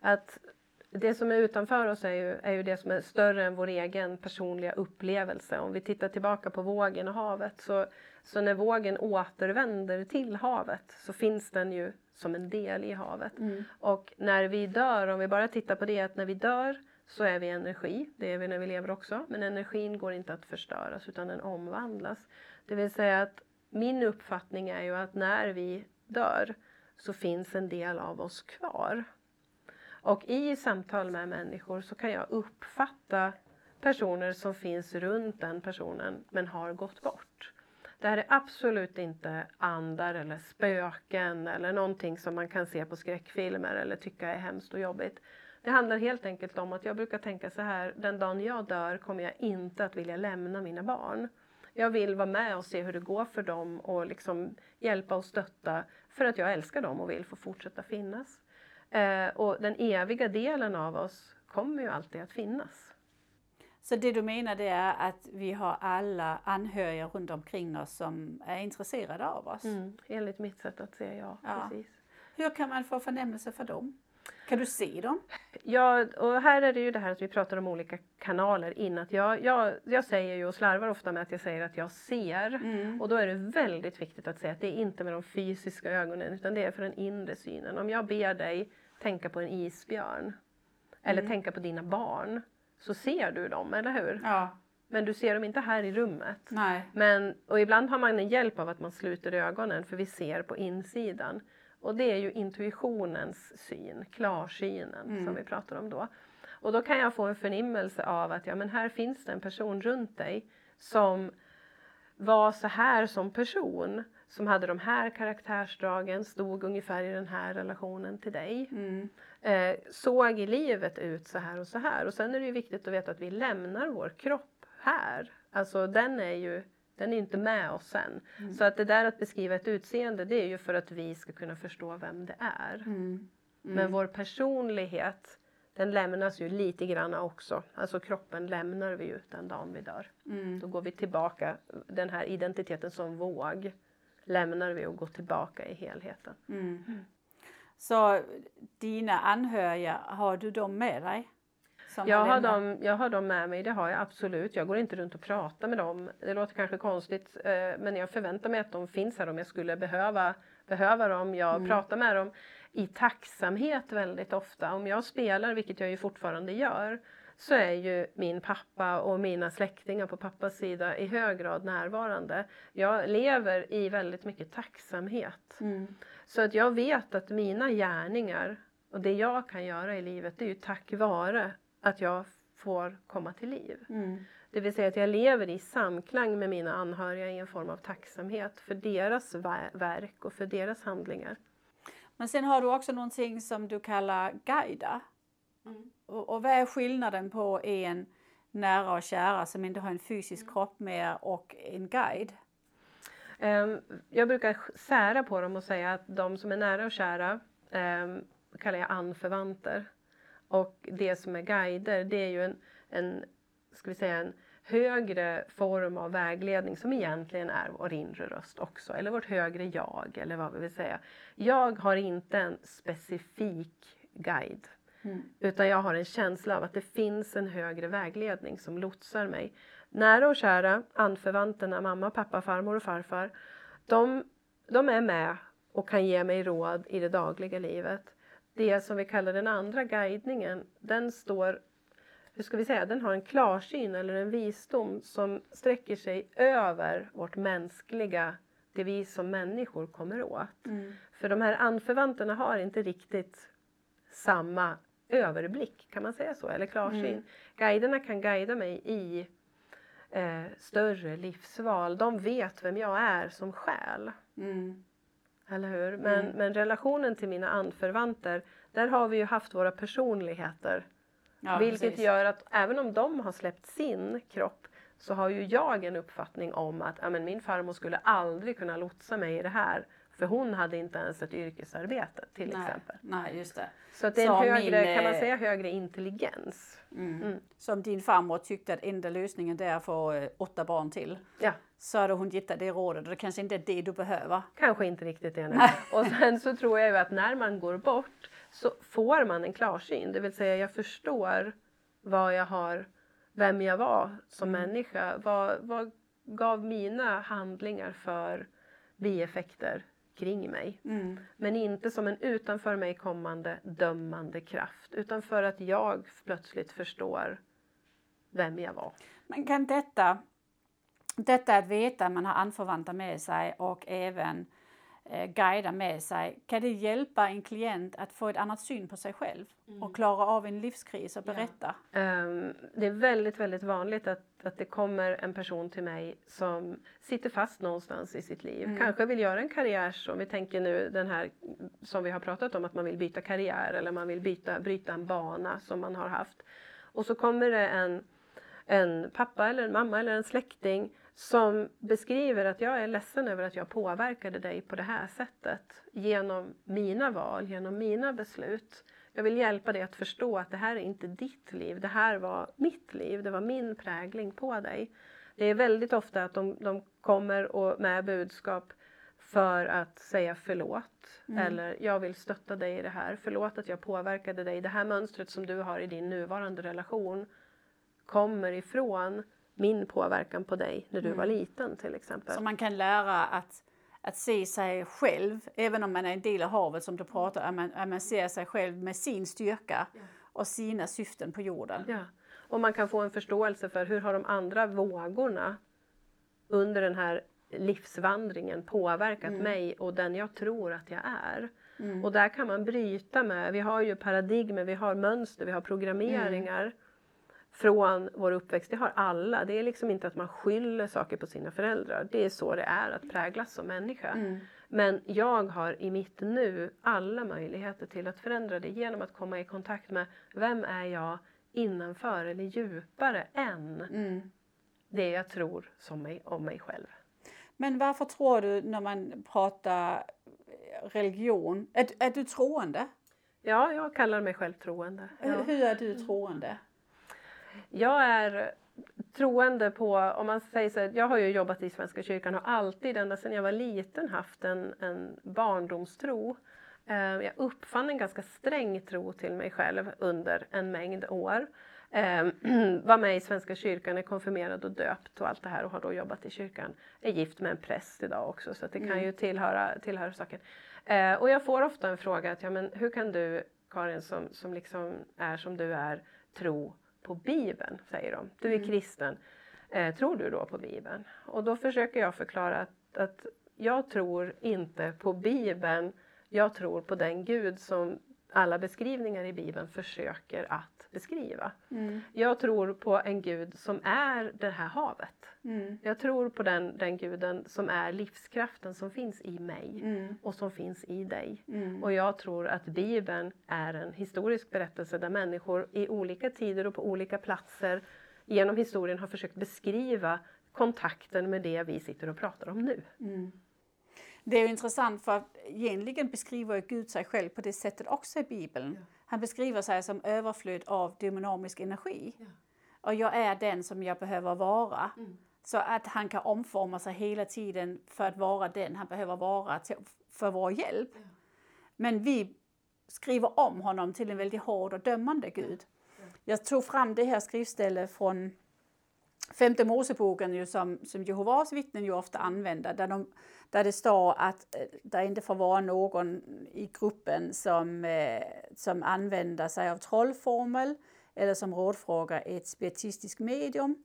Speaker 3: Att det som är utanför oss är ju, är ju det som är större än vår egen personliga upplevelse. Om vi tittar tillbaka på vågen och havet så, så när vågen återvänder till havet så finns den ju som en del i havet. Mm. Och när vi dör, om vi bara tittar på det att när vi dör så är vi energi, det är vi när vi lever också, men energin går inte att förstöras utan den omvandlas. Det vill säga att min uppfattning är ju att när vi dör så finns en del av oss kvar. Och i samtal med människor så kan jag uppfatta personer som finns runt den personen men har gått bort. Det här är absolut inte andar eller spöken eller någonting som man kan se på skräckfilmer eller tycka är hemskt och jobbigt. Det handlar helt enkelt om att jag brukar tänka så här, den dagen jag dör kommer jag inte att vilja lämna mina barn. Jag vill vara med och se hur det går för dem och liksom hjälpa och stötta för att jag älskar dem och vill få fortsätta finnas. Eh, och den eviga delen av oss kommer ju alltid att finnas.
Speaker 2: Så det du menar det är att vi har alla anhöriga runt omkring oss som är intresserade av oss?
Speaker 3: Mm, enligt mitt sätt att se, ja.
Speaker 2: Ja.
Speaker 3: Precis.
Speaker 2: Hur kan man få förnämelse för dem? Kan du se dem?
Speaker 3: Ja, och här är det ju det här att vi pratar om olika kanaler in. Att jag, jag, jag säger ju och slarvar ofta med att jag säger att jag ser.
Speaker 2: Mm.
Speaker 3: Och då är det väldigt viktigt att säga att det är inte med de fysiska ögonen utan det är för den inre synen. Om jag ber dig tänka på en isbjörn eller
Speaker 2: Mm.
Speaker 3: tänka på dina barn så ser du dem, eller hur?
Speaker 2: Ja,
Speaker 3: Men du ser dem inte här i rummet.
Speaker 2: nej.
Speaker 3: Men, och ibland har man en hjälp av att man sluter ögonen för vi ser på insidan. Och det är ju intuitionens syn, klarsynen
Speaker 2: Mm.
Speaker 3: som vi pratar om då. Och då kan jag få en förnimmelse av att ja, men här finns det en person runt dig som var så här som person, som hade de här karaktärsdragen, stod ungefär i den här relationen till dig.
Speaker 2: Mm.
Speaker 3: Eh, såg i livet ut så här och så här. Och sen är det ju viktigt att veta att vi lämnar vår kropp här. Alltså den är ju den är inte med oss sen. Så att det där att beskriva ett utseende det är ju för att vi ska kunna förstå vem det är.
Speaker 2: Mm.
Speaker 3: Men vår personlighet den lämnas ju lite grann också. Alltså kroppen lämnar vi ju den dagen vi dör.
Speaker 2: Mm.
Speaker 3: Då går vi tillbaka, den här identiteten som våg lämnar vi och går tillbaka i helheten.
Speaker 2: Mm. Så dina anhöriga, har du dem med dig? Som
Speaker 3: Jag har, dem, jag har dem med mig, det har jag absolut. Jag går inte runt och pratar med dem. Det låter kanske konstigt eh, men jag förväntar mig att de finns här om jag skulle behöva, behöva dem. Jag
Speaker 2: Mm.
Speaker 3: pratar med dem i tacksamhet väldigt ofta. Om jag spelar, vilket jag ju fortfarande gör, så är ju min pappa och mina släktingar på pappas sida i hög grad närvarande. Jag lever i väldigt mycket tacksamhet.
Speaker 2: Mm.
Speaker 3: Så att jag vet att mina gärningar och det jag kan göra i livet det är ju tack vare att jag får komma till liv.
Speaker 2: Mm.
Speaker 3: Det vill säga att jag lever i samklang med mina anhöriga i en form av tacksamhet för deras ver- verk och för deras handlingar.
Speaker 2: Men sen har du också någonting som du kallar guida. Och, och vad är skillnaden på en nära och kära som inte har en fysisk kropp med och en guide?
Speaker 3: Ehm, Jag brukar sära på dem och säga att de som är nära och kära ehm, kallar jag anförvanter. Och det som är guider det är ju en, en, ska vi säga, en högre form av vägledning som egentligen är vår inre röst också. Eller vårt högre jag eller vad vi vill säga. Jag har inte en specifik guide.
Speaker 2: Mm.
Speaker 3: Utan jag har en känsla av att det finns en högre vägledning som lotsar mig. Nära och kära, anförvanterna, mamma, pappa, farmor och farfar. De, de är med och kan ge mig råd i det dagliga livet. Det som vi kallar den andra guidningen, den står, hur ska vi säga, den har en klarsyn eller en visdom som sträcker sig över vårt mänskliga, det vi som människor kommer åt.
Speaker 2: Mm.
Speaker 3: För de här anförvanterna har inte riktigt samma överblick, kan man säga så? Eller klarsyn.
Speaker 2: Mm.
Speaker 3: Guiderna kan guida mig i eh, större livsval. De vet vem jag är som själ.
Speaker 2: Mm.
Speaker 3: Eller hur? Men,
Speaker 2: Mm.
Speaker 3: men relationen till mina anförvanter, där har vi ju haft våra personligheter.
Speaker 2: Ja,
Speaker 3: vilket
Speaker 2: precis.
Speaker 3: gör att även om de har släppt sin kropp så har ju jag en uppfattning om att ja, men min farmor skulle aldrig kunna lotsa mig i det här. För hon hade inte ens ett yrkesarbete till
Speaker 2: nej,
Speaker 3: exempel.
Speaker 2: Nej, just det.
Speaker 3: Så att det är en
Speaker 2: min,
Speaker 3: högre, kan man
Speaker 2: eh,
Speaker 3: säga högre intelligens.
Speaker 2: Mm.
Speaker 3: Mm.
Speaker 2: Som din farmor tyckte att enda lösningen det är att få eh, åtta barn till.
Speaker 3: Ja,
Speaker 2: Så hade hon gett dig det rådet och det kanske inte är det du behöver.
Speaker 3: kanske inte riktigt det nu. Och sen så tror jag ju att när man går bort så får man en klarsyn. Det vill säga jag förstår vad jag har, vem jag var som
Speaker 2: Mm.
Speaker 3: människa. Vad, vad gav mina handlingar för bieffekter kring mig?
Speaker 2: Mm.
Speaker 3: Men inte som en utanför mig kommande dömande kraft utan för att jag plötsligt förstår vem jag var.
Speaker 2: Men kan detta, detta att veta att man har anförvanter med sig och även eh, guida med sig, kan det hjälpa en klient att få ett annat syn på sig själv och klara av en livskris och
Speaker 3: Ja.
Speaker 2: berätta?
Speaker 3: Ehm, det är väldigt, väldigt vanligt att, att det kommer en person till mig som sitter fast någonstans i sitt liv.
Speaker 2: Mm.
Speaker 3: Kanske vill göra en karriär, som vi tänker nu den här som vi har pratat om, att man vill byta karriär eller man vill byta, bryta en bana som man har haft. Och så kommer det en, en pappa eller en mamma eller en släkting som beskriver att jag är ledsen över att jag påverkade dig på det här sättet genom mina val, genom mina beslut. Jag vill hjälpa dig att förstå att det här är inte ditt liv, det här var mitt liv, det var min prägling på dig. Det är väldigt ofta att de, de kommer och med budskap för att säga förlåt mm. eller jag vill stötta dig i det här. Förlåt att jag påverkade dig. Det här mönstret som du har i din nuvarande relation kommer ifrån min påverkan på dig när du mm. var liten till exempel.
Speaker 2: Så man kan lära att, att se sig själv, även om man är en del av havet som du pratar om, att man, ser sig själv med sin styrka ja. och sina syften på jorden.
Speaker 3: Ja. Och man kan få en förståelse för hur har de andra vågorna under den här livsvandringen påverkat mm. mig och den jag tror att jag är. Mm. Och där kan man bryta med, vi har ju paradigmer, vi har mönster, vi har programmeringar mm. Från vår uppväxt. Det har alla. Det är liksom inte att man skyller saker på sina föräldrar. Det är så det är att präglas som människa. Mm. Men jag har i mitt nu alla möjligheter till att förändra det genom att komma i kontakt med vem är jag innanför eller djupare än mm. det jag tror som mig, om mig själv.
Speaker 2: Men varför tror du när man pratar religion, är, är du troende?
Speaker 3: Ja, jag kallar mig själv troende. Ja.
Speaker 2: Hur är du troende?
Speaker 3: Jag är troende på, om man säger så jag har ju jobbat i Svenska kyrkan och alltid ända sedan jag var liten haft en, en barndomstro. Eh, jag uppfann en ganska sträng tro till mig själv under en mängd år. Eh, var med i Svenska kyrkan, är konfirmerad och döpt och allt det här och har då jobbat i kyrkan. Är gift med en präst idag också så det kan mm. ju tillhöra, tillhöra saken. Eh, och jag får ofta en fråga att ja, men hur kan du Karin som, som liksom är som du är tro på Bibeln, säger de. Du är mm. kristen. Eh, tror du då på Bibeln? Och då försöker jag förklara att, att jag tror inte på Bibeln. Jag tror på den Gud som alla beskrivningar i Bibeln försöker att beskriva. Mm. Jag tror på en gud som är det här havet. Mm. Jag tror på den, den guden som är livskraften som finns i mig mm. och som finns i dig. Mm. Och jag tror att Bibeln är en historisk berättelse där människor i olika tider och på olika platser genom historien har försökt beskriva kontakten med det vi sitter och pratar om nu.
Speaker 2: Mm. Det är intressant för att egentligen beskriver Gud sig själv på det sättet också i Bibeln. Ja. Han beskriver sig som överflöd av dynamisk energi. Ja. Och jag är den som jag behöver vara. Mm. Så att han kan omforma sig hela tiden för att vara den han behöver vara till, för vår hjälp. Ja. Men vi skriver om honom till en väldigt hård och dömande Gud. Jag tog fram det här skrivstället från femte Moseboken ju som, som Jehovas vittnen ju ofta använder, där, de, där det står att eh, det inte får vara någon i gruppen som, eh, som använder sig av trollformel eller som rådfrågar ett spiritistiskt medium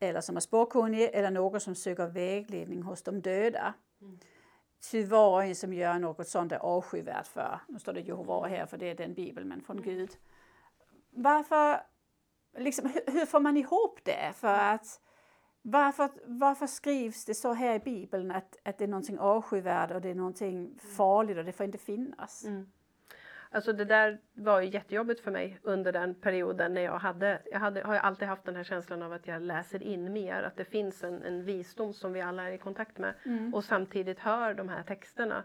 Speaker 2: eller som är spåkunnig eller någon som söker vägledning hos de döda. Mm. Ty var och en som gör något sånt är avskyvärt för, nu står det Jehova här för det är den bibeln men från mm. Gud. Varför liksom, hur, hur, får man ihop det? För att varför, varför skrivs det så här i Bibeln att, att det är någonting avskyvärt och det är någonting farligt och det får inte finnas? Mm.
Speaker 3: Alltså det där var ju jättejobbigt för mig under den perioden när jag hade, jag hade, har alltid haft den här känslan av att jag läser in mer, att det finns en, en visdom som vi alla är i kontakt med mm. och samtidigt hör de här texterna.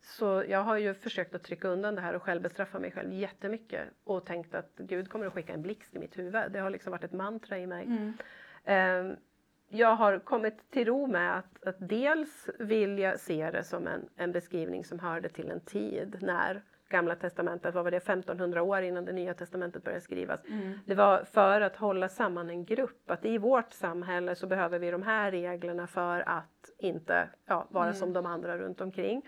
Speaker 3: Så jag har ju försökt att trycka undan det här och självbestraffa mig själv jättemycket och tänkt att Gud kommer att skicka en blixt i mitt huvud. Det har liksom varit ett mantra i mig. Mm. Um, jag har kommit till ro med att, att dels vill jag se det som en, en beskrivning som hörde till en tid när Gamla testamentet, vad var det, 1500 år innan det nya testamentet började skrivas. Mm. Det var för att hålla samman en grupp, att i vårt samhälle så behöver vi de här reglerna för att inte ja, vara mm. som de andra runt omkring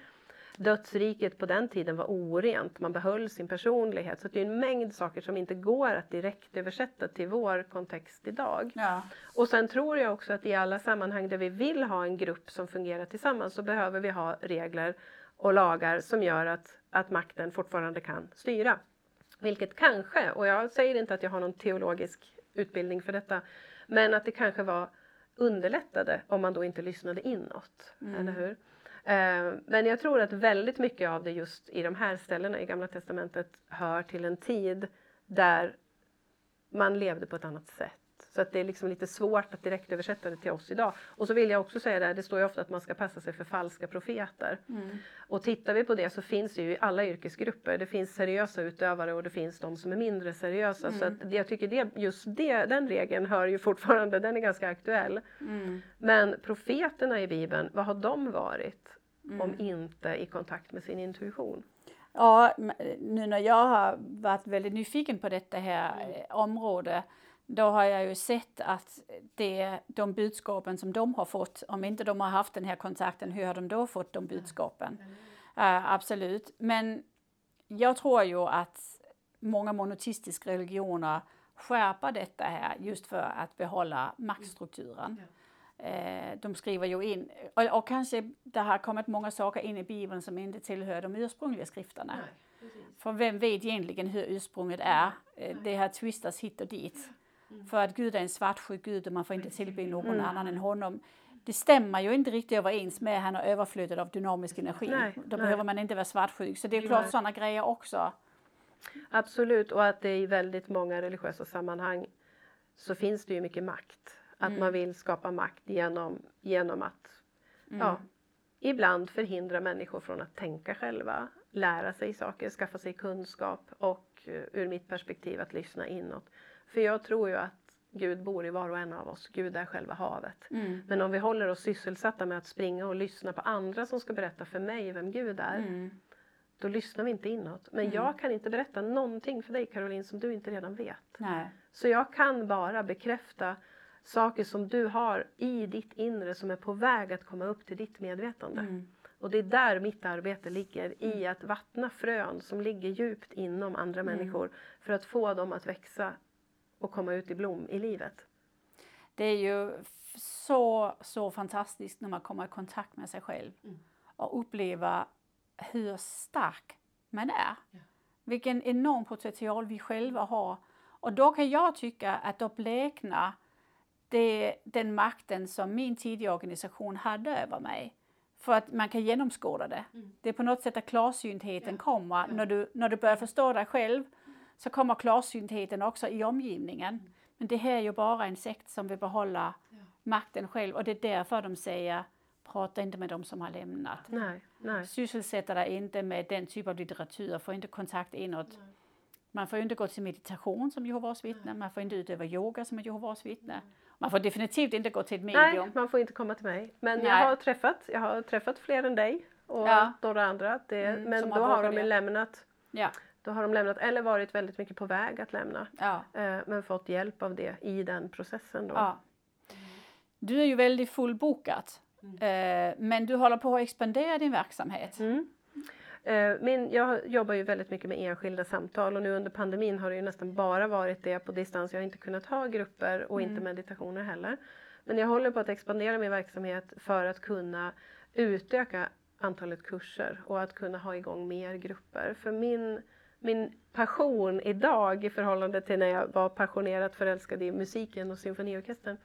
Speaker 3: dödsriket på den tiden var orent, man behöll sin personlighet. Så det är en mängd saker som inte går att direkt översätta till vår kontext idag. Ja. Och sen tror jag också att i alla sammanhang där vi vill ha en grupp som fungerar tillsammans så behöver vi ha regler och lagar som gör att, att makten fortfarande kan styra. Vilket kanske, och jag säger inte att jag har någon teologisk utbildning för detta, men att det kanske var underlättade om man då inte lyssnade inåt. Mm. Eller hur? Eh, men jag tror att väldigt mycket av det just i de här ställena i Gamla Testamentet hör till en tid där man levde på ett annat sätt. Så att det är liksom lite svårt att direkt översätta det till oss idag. Och så vill jag också säga det, det står ju ofta att man ska passa sig för falska profeter. Mm. Och tittar vi på det så finns det ju i alla yrkesgrupper. Det finns seriösa utövare och det finns de som är mindre seriösa. Mm. Så att jag tycker det, just det, den regeln hör ju fortfarande, den är ganska aktuell. Mm. Men profeterna i Bibeln, vad har de varit? Om mm. inte i kontakt med sin intuition.
Speaker 2: Ja, nu när jag har varit väldigt nyfiken på detta här mm. Eh, då har jag ju sett att det, de budskapen som de har fått, om inte de har haft den här kontakten, hur har de då fått de budskapen? Uh, absolut. Men jag tror ju att många monoteistiska religioner skärper detta här just för att behålla maktstrukturen. Uh, de skriver ju in, och, och, kanske det har kommit många saker in i Bibeln som inte tillhör de ursprungliga skrifterna. Nej, för vem vet egentligen hur ursprunget är? Uh, det har twistats hit och dit. Mm. För att Gud är en svartsjuk Gud och man får inte tillbe någon mm. annan än honom. Det stämmer ju inte riktigt överens med att han har överflödet av dynamisk energi. Nej, Då nej. behöver man inte vara svartsjuk. Så det är klart sådana grejer också.
Speaker 3: Absolut, och att det i väldigt många religiösa sammanhang så finns det ju mycket makt. Att mm. man vill skapa makt genom, genom att mm. ja, ibland förhindra människor från att tänka själva, lära sig saker, skaffa sig kunskap och eh, ur mitt perspektiv att lyssna inåt. För jag tror ju att Gud bor i var och en av oss. Gud är själva havet. Mm. Men om vi håller oss sysselsatta med att springa och lyssna på andra som ska berätta för mig vem Gud är. Mm. Då lyssnar vi inte inåt. Men mm. jag kan inte berätta någonting för dig Caroline som du inte redan vet.
Speaker 2: Nej.
Speaker 3: Så jag kan bara bekräfta saker som du har i ditt inre som är på väg att komma upp till ditt medvetande. Mm. Och det är där mitt arbete ligger, i att vattna frön som ligger djupt inom andra mm. människor för att få dem att växa och komma ut i blom i livet.
Speaker 2: Det är ju så, så fantastiskt när man kommer i kontakt med sig själv mm. och uppleva hur stark man är. Ja. Vilken enorm potential vi själva har. Och då kan jag tycka att då bleknar det, den makten som min tidiga organisation hade över mig. För att man kan genomskåda det. Mm. Det är på något sätt att klarsyntheten ja. kommer ja. När, du, när du börjar förstå dig själv så kommer klarsyntheten också i omgivningen. Men det här är ju bara en sekt som vill behålla ja. makten själv och det är därför de säger prata inte med dem som har lämnat.
Speaker 3: Nej, nej.
Speaker 2: Sysselsätta dig inte med den typ av litteratur, få inte kontakt inåt. Nej. Man får inte gå till meditation som Jehovas vittne, man får inte utöva yoga som är Jehovas vittne. Man får definitivt inte gå till ett medium.
Speaker 3: Nej, man får inte komma till mig. Men Nej. jag har träffat, jag har träffat fler än dig och ja. några andra. Det, mm, men då har de lämnat
Speaker 2: ja.
Speaker 3: Då har de lämnat eller varit väldigt mycket på väg att lämna. Ja. Eh, men fått hjälp av det i den processen. Då. Ja.
Speaker 2: Du är ju väldigt fullbokat. Mm. Eh, men du håller på att expandera din verksamhet. Mm.
Speaker 3: Eh, min, jag jobbar ju väldigt mycket med enskilda samtal och nu under pandemin har det ju nästan bara varit det på distans. Jag har inte kunnat ha grupper och mm. inte meditationer heller. Men jag håller på att expandera min verksamhet för att kunna utöka antalet kurser och att kunna ha igång mer grupper. För min min passion idag i förhållande till när jag var passionerat förälskad i musiken och symfoniorkestern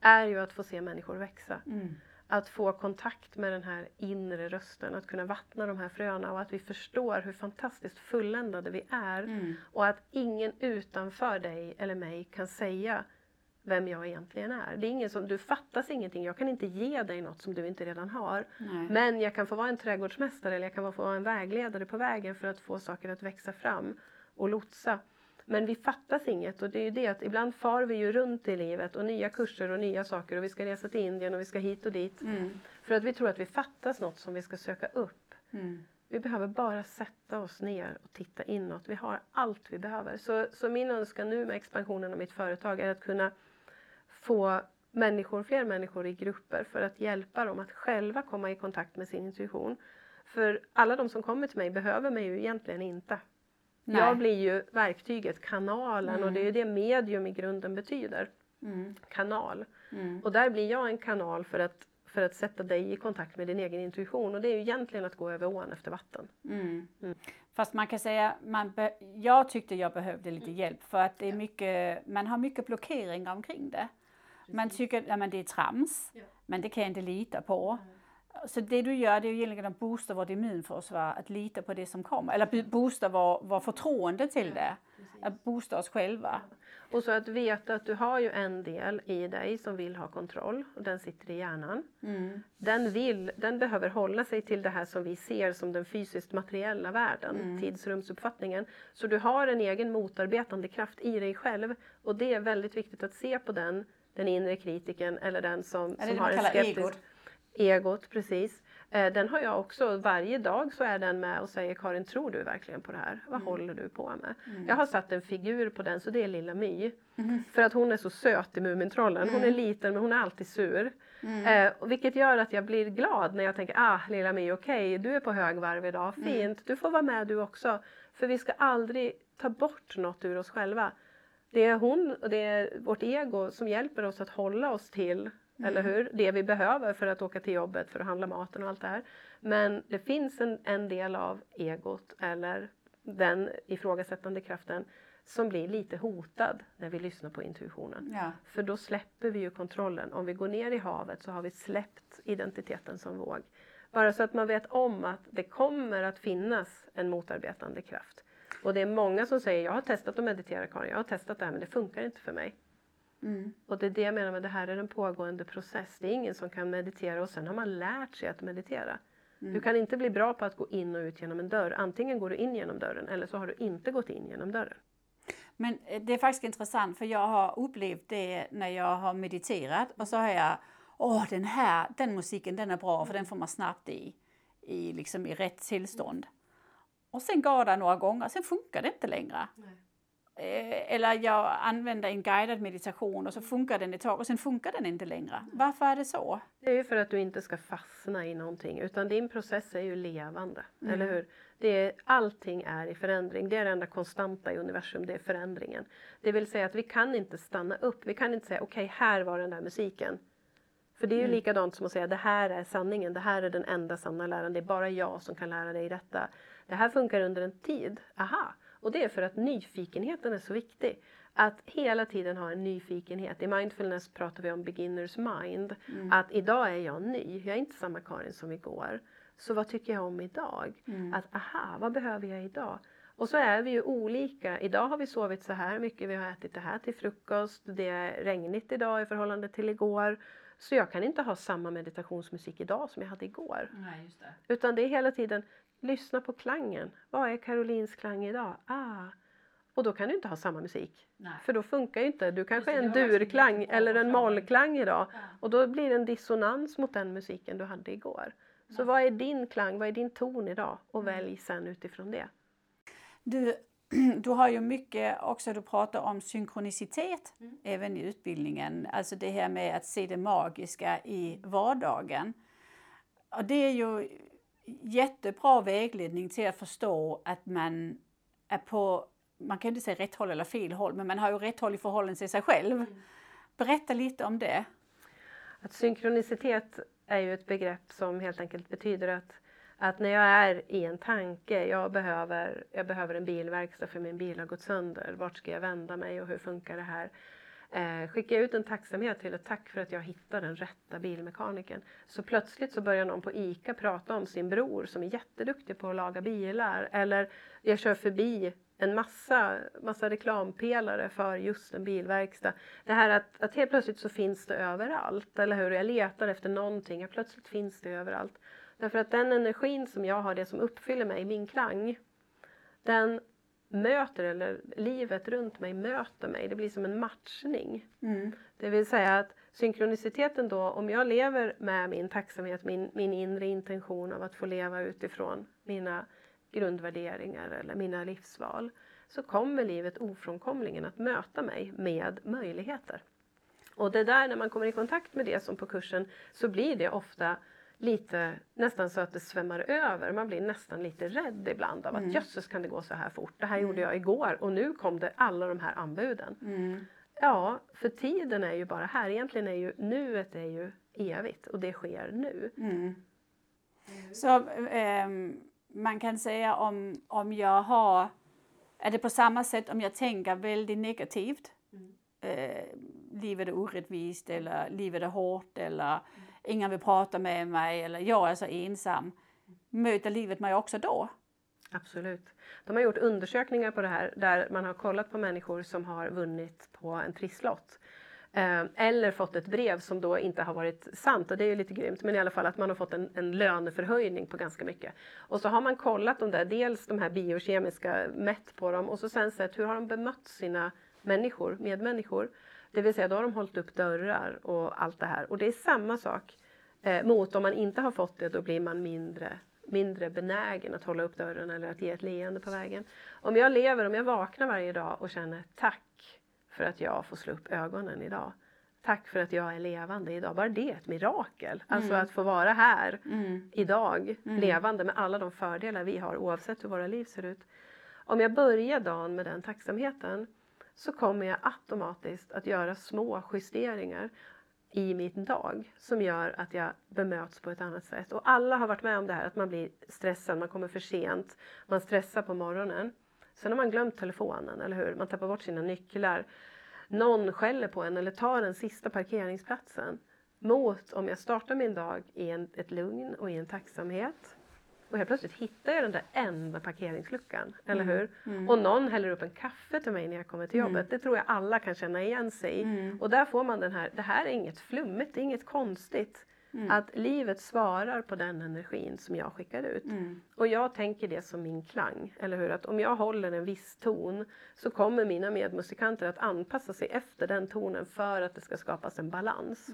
Speaker 3: är ju att få se människor växa. Mm. Att få kontakt med den här inre rösten, att kunna vattna de här fröna och att vi förstår hur fantastiskt fulländade vi är. Mm. Och att ingen utanför dig eller mig kan säga vem jag egentligen är. Det är ingen som, du fattas ingenting, jag kan inte ge dig något som du inte redan har. Nej. Men jag kan få vara en trädgårdsmästare eller jag kan få vara en vägledare på vägen för att få saker att växa fram och lotsa. Men vi fattas inget och det är ju det att ibland far vi ju runt i livet och nya kurser och nya saker och vi ska resa till Indien och vi ska hit och dit. Mm. För att vi tror att vi fattas något som vi ska söka upp. Mm. Vi behöver bara sätta oss ner och titta inåt. Vi har allt vi behöver. Så, så min önskan nu med expansionen av mitt företag är att kunna få människor, fler människor i grupper för att hjälpa dem att själva komma i kontakt med sin intuition. För alla de som kommer till mig behöver mig ju egentligen inte. Nej. Jag blir ju verktyget, kanalen mm. och det är ju det medium i grunden betyder. Mm. Kanal. Mm. Och där blir jag en kanal för att, för att sätta dig i kontakt med din egen intuition och det är ju egentligen att gå över ån efter vatten.
Speaker 2: Mm. Mm. Fast man kan säga, man jag tyckte jag behövde lite mm. hjälp för att det är mycket, man har mycket blockeringar omkring det. Man tycker att det är trams, ja. men det kan jag inte lita på. Så det du gör det är ju egentligen att boosta vårt immunförsvar, att lita på det som kommer. Eller boosta vår, vår förtroende till det. Att boosta oss själva.
Speaker 3: Och så att veta att du har ju en del i dig som vill ha kontroll och den sitter i hjärnan. Mm. Den, vill, den behöver hålla sig till det här som vi ser som den fysiskt materiella världen, mm. tidsrumsuppfattningen. Så du har en egen motarbetande kraft i dig själv och det är väldigt viktigt att se på den, den inre kritiken eller den som, som har en skeptisk... Egot? Egot, precis. Eh, den har jag också, varje dag så är den med och säger Karin, tror du verkligen på det här? Vad mm. håller du på med? Mm. Jag har satt en figur på den så det är lilla My. Mm. För att hon är så söt i Mumintrollen. Hon är mm. liten men hon är alltid sur. Mm. Eh, vilket gör att jag blir glad när jag tänker, ah lilla My, okej okay, du är på högvarv idag, mm. fint, du får vara med du också. För vi ska aldrig ta bort något ur oss själva. Det är hon och det är vårt ego som hjälper oss att hålla oss till Mm. Eller hur? Det vi behöver för att åka till jobbet, för att handla maten och allt det här. Men det finns en, en del av egot eller den ifrågasättande kraften som blir lite hotad när vi lyssnar på intuitionen. Ja. För då släpper vi ju kontrollen. Om vi går ner i havet så har vi släppt identiteten som våg. Bara så att man vet om att det kommer att finnas en motarbetande kraft. Och det är många som säger, jag har testat att meditera Karin, jag har testat det här men det funkar inte för mig. Mm. Och det är det jag menar med det här är en pågående process. Det är ingen som kan meditera och sen har man lärt sig att meditera. Mm. Du kan inte bli bra på att gå in och ut genom en dörr. Antingen går du in genom dörren eller så har du inte gått in genom dörren.
Speaker 2: Men eh, det är faktiskt intressant för jag har upplevt det när jag har mediterat och så har jag Åh, den här den musiken den är bra för den får man snabbt i, i, liksom i rätt tillstånd. Och sen går det några gånger, sen funkar det inte längre. Nej. Eh, eller jag använder en guidad meditation och så funkar den ett tag och sen funkar den inte längre. Varför är det så?
Speaker 3: Det är ju för att du inte ska fastna i någonting utan din process är ju levande, mm. eller hur? Det är, allting är i förändring, det är det enda konstanta i universum, det är förändringen. Det vill säga att vi kan inte stanna upp, vi kan inte säga okej, okay, här var den där musiken. För det är ju mm. likadant som att säga det här är sanningen, det här är den enda sanna läran, det är bara jag som kan lära dig detta. Det här funkar under en tid, aha! Och det är för att nyfikenheten är så viktig. Att hela tiden ha en nyfikenhet. I mindfulness pratar vi om beginners mind. Mm. Att idag är jag ny, jag är inte samma Karin som igår. Så vad tycker jag om idag? Mm. Att aha, vad behöver jag idag? Och så är vi ju olika. Idag har vi sovit så här mycket, vi har ätit det här till frukost, det är regnigt idag i förhållande till igår. Så jag kan inte ha samma meditationsmusik idag som jag hade igår.
Speaker 2: Nej,
Speaker 3: det. Utan det är hela tiden, Lyssna på klangen. Vad är Karolins klang idag? Ah. Och då kan du inte ha samma musik. Nej. För då funkar ju inte. Du kanske är en durklang eller en mollklang idag. Ja. Och då blir det en dissonans mot den musiken du hade igår. Så ja. vad är din klang, vad är din ton idag? Och mm. välj sen utifrån det.
Speaker 2: Du, du har ju mycket också, du pratar om synkronicitet mm. även i utbildningen. Alltså det här med att se det magiska i vardagen. Och det är ju jättebra vägledning till att förstå att man är på, man kan inte säga rätt håll eller fel håll, men man har ju rätt håll i förhållande till sig själv. Mm. Berätta lite om det.
Speaker 3: Att synkronicitet är ju ett begrepp som helt enkelt betyder att, att när jag är i en tanke, jag behöver, jag behöver en bilverkstad för min bil har gått sönder, vart ska jag vända mig och hur funkar det här? Eh, skickar jag ut en tacksamhet till och tack för att jag hittade den rätta bilmekanikern. Så plötsligt så börjar någon på ICA prata om sin bror som är jätteduktig på att laga bilar. Eller jag kör förbi en massa, massa reklampelare för just en bilverkstad. Det här att, att helt plötsligt så finns det överallt, eller hur? Jag letar efter någonting och plötsligt finns det överallt. Därför att den energin som jag har, det som uppfyller mig, min klang, den möter, eller livet runt mig möter mig. Det blir som en matchning. Mm. Det vill säga att synkroniciteten då, om jag lever med min tacksamhet, min, min inre intention av att få leva utifrån mina grundvärderingar eller mina livsval, så kommer livet ofrånkomligen att möta mig med möjligheter. Och det där, när man kommer i kontakt med det som på kursen, så blir det ofta lite nästan så att det svämmar över. Man blir nästan lite rädd ibland av att mm. jösses kan det gå så här fort. Det här mm. gjorde jag igår och nu kom det alla de här anbuden. Mm. Ja, för tiden är ju bara här. Egentligen är ju nuet är ju evigt och det sker nu. Mm.
Speaker 2: Så eh, man kan säga om, om jag har, är det på samma sätt om jag tänker väldigt negativt, mm. eh, livet är orättvist eller livet är hårt eller ingen vill prata med mig eller jag är så ensam. Möter livet mig också då?
Speaker 3: Absolut. De har gjort undersökningar på det här där man har kollat på människor som har vunnit på en trisslott. Eh, eller fått ett brev som då inte har varit sant och det är ju lite grymt men i alla fall att man har fått en, en löneförhöjning på ganska mycket. Och så har man kollat de där, dels de här biokemiska, mätt på dem och så sen sett hur har de bemött sina människor, medmänniskor. Det vill säga då har de hållit upp dörrar och allt det här och det är samma sak eh, mot om man inte har fått det då blir man mindre mindre benägen att hålla upp dörren eller att ge ett leende på vägen. Om jag lever, om jag vaknar varje dag och känner tack för att jag får slå upp ögonen idag. Tack för att jag är levande idag. Bara det är ett mirakel. Alltså mm. att få vara här mm. idag, mm. levande med alla de fördelar vi har oavsett hur våra liv ser ut. Om jag börjar dagen med den tacksamheten så kommer jag automatiskt att göra små justeringar i min dag som gör att jag bemöts på ett annat sätt. Och alla har varit med om det här att man blir stressad, man kommer för sent, man stressar på morgonen. Sen har man glömt telefonen, eller hur? Man tappar bort sina nycklar. Någon skäller på en eller tar den sista parkeringsplatsen. Mot om jag startar min dag i en, ett lugn och i en tacksamhet. Och helt plötsligt hittar jag den där enda parkeringsluckan, eller mm. hur? Mm. Och någon häller upp en kaffe till mig när jag kommer till jobbet. Mm. Det tror jag alla kan känna igen sig i. Mm. Och där får man den här, det här är inget flummigt, det är inget konstigt. Mm. Att livet svarar på den energin som jag skickar ut. Mm. Och jag tänker det som min klang. Eller hur? Att om jag håller en viss ton så kommer mina medmusikanter att anpassa sig efter den tonen för att det ska skapas en balans.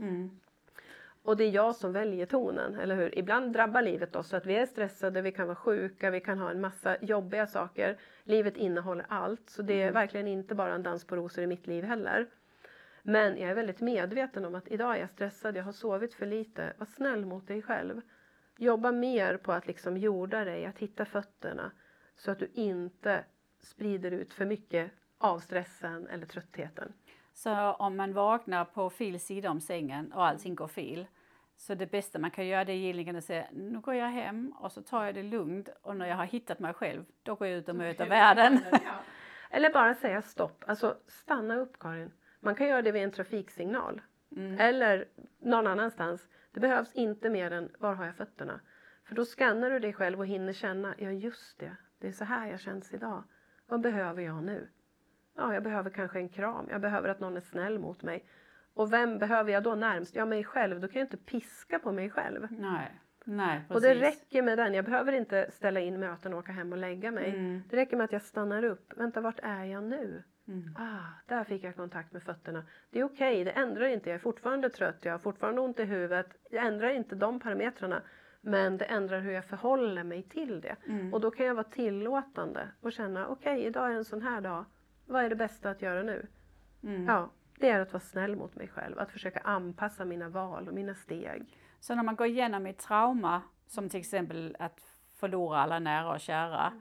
Speaker 3: Och det är jag som väljer tonen, eller hur? Ibland drabbar livet oss så att vi är stressade, vi kan vara sjuka, vi kan ha en massa jobbiga saker. Livet innehåller allt, så det är mm. verkligen inte bara en dans på rosor i mitt liv heller. Men jag är väldigt medveten om att idag är jag stressad, jag har sovit för lite. Var snäll mot dig själv. Jobba mer på att liksom jorda dig, att hitta fötterna så att du inte sprider ut för mycket av stressen eller tröttheten.
Speaker 2: Så om man vaknar på fel sida om sängen och allting går fel så det bästa man kan göra det är egentligen att säga nu går jag hem och så tar jag det lugnt och när jag har hittat mig själv då går jag ut och möter världen.
Speaker 3: Eller bara säga stopp, alltså stanna upp Karin. Man kan göra det vid en trafiksignal. Mm. Eller någon annanstans. Det behövs inte mer än var har jag fötterna? För då skannar du dig själv och hinner känna, ja just det, det är så här jag känns idag. Vad behöver jag nu? Ja, jag behöver kanske en kram. Jag behöver att någon är snäll mot mig. Och vem behöver jag då närmst? Ja, mig själv. Då kan jag inte piska på mig själv.
Speaker 2: Nej. Nej,
Speaker 3: och det räcker med den. Jag behöver inte ställa in möten och åka hem och lägga mig. Mm. Det räcker med att jag stannar upp. Vänta, vart är jag nu? Mm. Ah, där fick jag kontakt med fötterna. Det är okej, okay, det ändrar inte. Jag är fortfarande trött, jag har fortfarande ont i huvudet. Jag ändrar inte de parametrarna. Men det ändrar hur jag förhåller mig till det. Mm. Och då kan jag vara tillåtande och känna, okej, okay, idag är en sån här dag. Vad är det bästa att göra nu? Mm. Ja, det är att vara snäll mot mig själv. Att försöka anpassa mina val och mina steg.
Speaker 2: Så när man går igenom ett trauma, som till exempel att förlora alla nära och kära, mm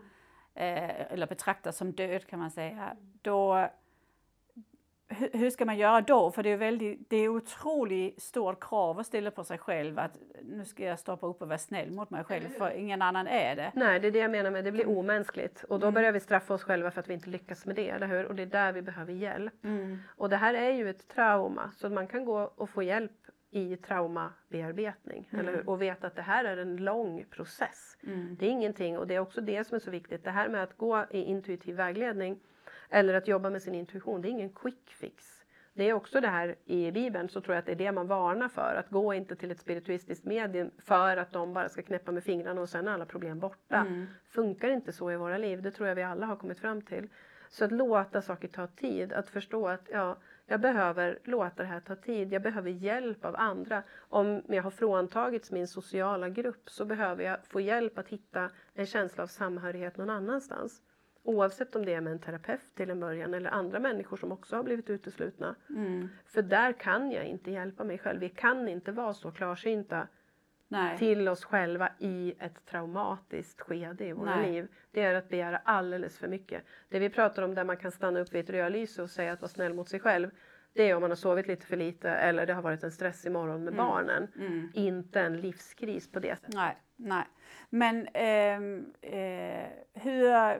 Speaker 2: eh, eller betraktas som död kan man säga, då hur ska man göra då? För det är, väldigt, det är otroligt stort krav att ställa på sig själv att nu ska jag stoppa upp och vara snäll mot mig själv för ingen annan är det.
Speaker 3: Nej, det är det jag menar med det blir mm. omänskligt och då mm. börjar vi straffa oss själva för att vi inte lyckas med det, eller hur? Och det är där vi behöver hjälp. Mm. Och det här är ju ett trauma så man kan gå och få hjälp i traumabearbetning. Mm. Eller Och veta att det här är en lång process. Mm. Det är ingenting, och det är också det som är så viktigt, det här med att gå i intuitiv vägledning eller att jobba med sin intuition, det är ingen quick fix. Det är också det här i Bibeln så tror jag att det är det man varnar för. Att gå inte till ett spirituistiskt medium för att de bara ska knäppa med fingrarna och sen är alla problem borta. Mm. Funkar inte så i våra liv, det tror jag vi alla har kommit fram till. Så att låta saker ta tid, att förstå att ja, jag behöver låta det här ta tid. Jag behöver hjälp av andra. Om jag har fråntagits min sociala grupp så behöver jag få hjälp att hitta en känsla av samhörighet någon annanstans. Oavsett om det är med en terapeut till en början eller andra människor som också har blivit uteslutna. Mm. För där kan jag inte hjälpa mig själv. Vi kan inte vara så klarsynta Nej. till oss själva i ett traumatiskt skede i våra Nej. liv. Det är att begära alldeles för mycket. Det vi pratar om där man kan stanna upp vid ett rödlyse och säga att vara snäll mot sig själv. Det är om man har sovit lite för lite eller det har varit en stressig morgon med mm. barnen. Mm. Inte en livskris på det sättet.
Speaker 2: Nej, nej. Men eh, eh, hur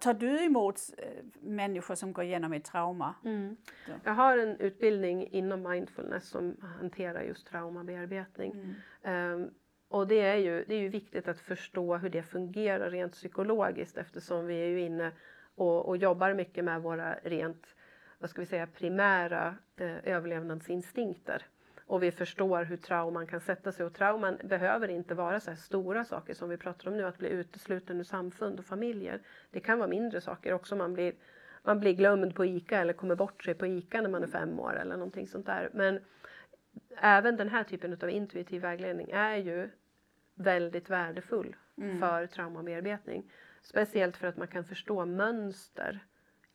Speaker 2: tar du emot eh, människor som går igenom ett trauma?
Speaker 3: Mm.
Speaker 2: Ja.
Speaker 3: Jag har en utbildning inom mindfulness som hanterar just traumabearbetning.
Speaker 2: Mm.
Speaker 3: Ehm, och det är, ju, det är ju viktigt att förstå hur det fungerar rent psykologiskt eftersom vi är ju inne och, och jobbar mycket med våra rent vad ska vi säga, primära eh, överlevnadsinstinkter. Och vi förstår hur trauman kan sätta sig. Och trauman behöver inte vara så här stora saker som vi pratar om nu, att bli utesluten ur samfund och familjer. Det kan vara mindre saker också. Man blir, man blir glömd på ICA eller kommer bort sig på ICA när man är fem år eller någonting sånt där. Men även den här typen av intuitiv vägledning är ju väldigt värdefull
Speaker 2: Mm.
Speaker 3: för traumabearbetning. Speciellt för att man kan förstå mönster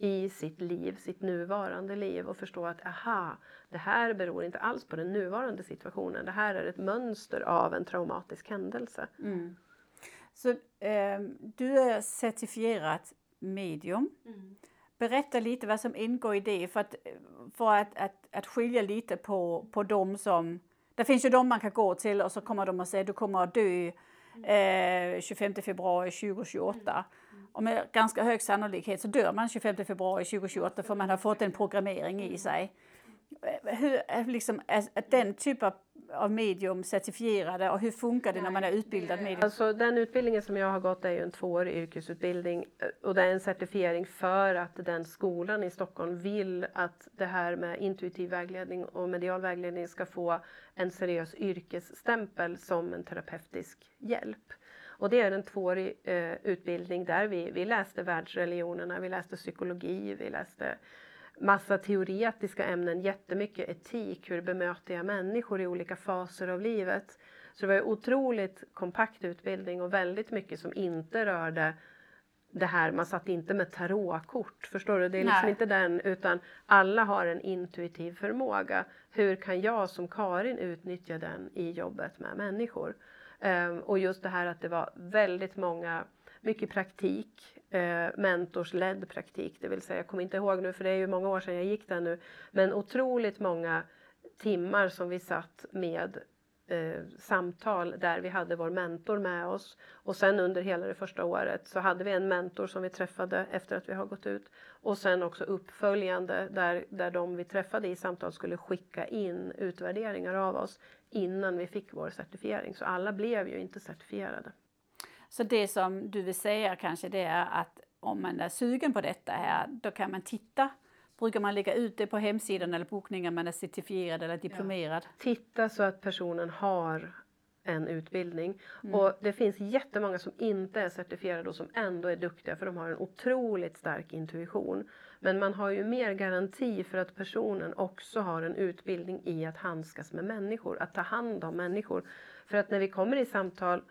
Speaker 3: i sitt liv, sitt nuvarande liv och förstå att aha, det här beror inte alls på den nuvarande situationen. Det här är ett mönster av en traumatisk händelse.
Speaker 2: Mm. Så eh, du är certifierat medium. Berätta lite vad som ingår i det för att, för att, att, att skilja lite på, på dem som... Det finns ju de man kan gå till och så kommer de och säga du kommer att dö eh, 25 februari 2028. Och med ganska hög sannolikhet så dör man 25 februari 2028 för man har fått en programmering i sig. Eh, Hur är, liksom, är den typen av, av medium certifierade och hur funkar det när man är utbildad medium?
Speaker 3: Alltså den utbildningen som jag har gått är ju en tvåårig yrkesutbildning eh, och det är en certifiering för att den skolan i Stockholm vill att det här med intuitiv vägledning och medial vägledning ska få en seriös yrkesstämpel som en terapeutisk hjälp. Och det är en tvåårig eh, utbildning där vi, vi läste världsreligionerna, vi läste psykologi, vi läste massa teoretiska ämnen, jättemycket etik, hur bemöter jag människor i olika faser av livet. Så det var en otroligt kompakt utbildning och väldigt mycket som inte rörde det här, man satt inte med tarotkort, förstår du? Det är liksom
Speaker 2: Nej.
Speaker 3: inte den, utan alla har en intuitiv förmåga. Hur kan jag som Karin utnyttja den i jobbet med människor? Ehm, och just det här att det var väldigt många, mycket praktik, eh, mentorsledd praktik, det vill säga, jag kommer inte ihåg nu för det är ju många år sedan jag gick där nu, men otroligt många timmar som vi satt med eh, samtal där vi hade vår mentor med oss. Och sen under hela det första året så hade vi en mentor som vi träffade efter att vi har gått ut. Och sen också uppföljande där, där de vi träffade i samtal skulle skicka in utvärderingar av oss innan vi fick vår certifiering. Så alla blev ju inte certifierade.
Speaker 2: Så det som du vill säga kanske det är att om man är sugen på detta här, då kan man titta. Brukar man lägga ut det på hemsidan eller bokningar man är certifierad eller diplomerad?
Speaker 3: Titta så att personen har en utbildning. Och det finns jättemånga som inte är certifierade och som ändå är duktiga för de har en otroligt stark intuition. Men man har ju mer garanti för att personen också har en utbildning i att handskas med människor, att ta hand om människor. För att när vi kommer i samtal,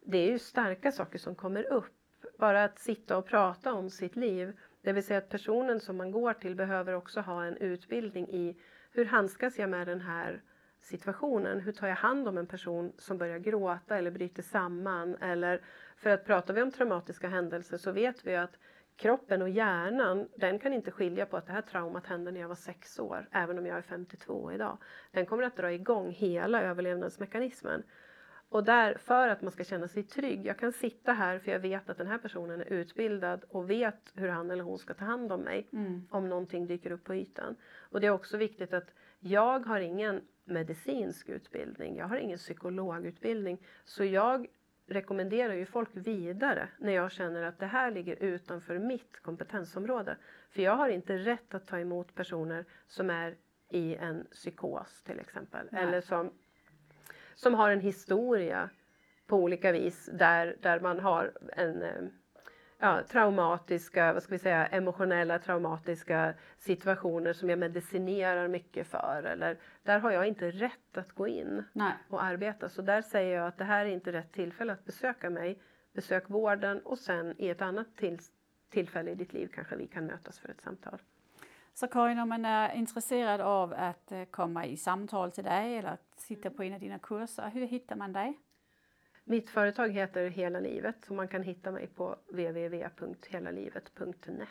Speaker 3: det är ju starka saker som kommer upp. Bara att sitta och prata om sitt liv. Det vill säga att personen som man går till behöver också ha en utbildning i hur handskas jag med den här situationen? Hur tar jag hand om en person som börjar gråta eller bryter samman? Eller, för att pratar vi om traumatiska händelser så vet vi att kroppen och hjärnan, den kan inte skilja på att det här traumat hände när jag var sex år, även om jag är 52 idag. Den kommer att dra igång hela överlevnadsmekanismen. Och där, för att man ska känna sig trygg, jag kan sitta här för jag vet att den här personen är utbildad och vet hur han eller hon ska ta hand om mig om någonting dyker upp på ytan. Och det är också viktigt att jag har ingen medicinsk utbildning, jag har ingen psykologutbildning, så jag rekommenderar ju folk vidare när jag känner att det här ligger utanför mitt kompetensområde. För jag har inte rätt att ta emot personer som är i en psykos till exempel.
Speaker 2: Nej.
Speaker 3: Eller som, som har en historia på olika vis där, där man har en eh, ja, traumatiska, vad ska vi säga, emotionella traumatiska situationer som jag medicinerar mycket för. Eller, där har jag inte rätt att gå in
Speaker 2: Nej.
Speaker 3: och arbeta. Så där säger jag att det här är inte rätt tillfälle att besöka mig. Besök vården och sen i ett annat till, tillfälle i ditt liv kanske vi kan mötas för ett samtal.
Speaker 2: Så Karin, om man är intresserad av att eh, komma i samtal till dig eller sitta på en av dina kurser, hur hittar man dig?
Speaker 3: Mitt företag heter Hela livet och man kan hitta mig på www.helalivet.net.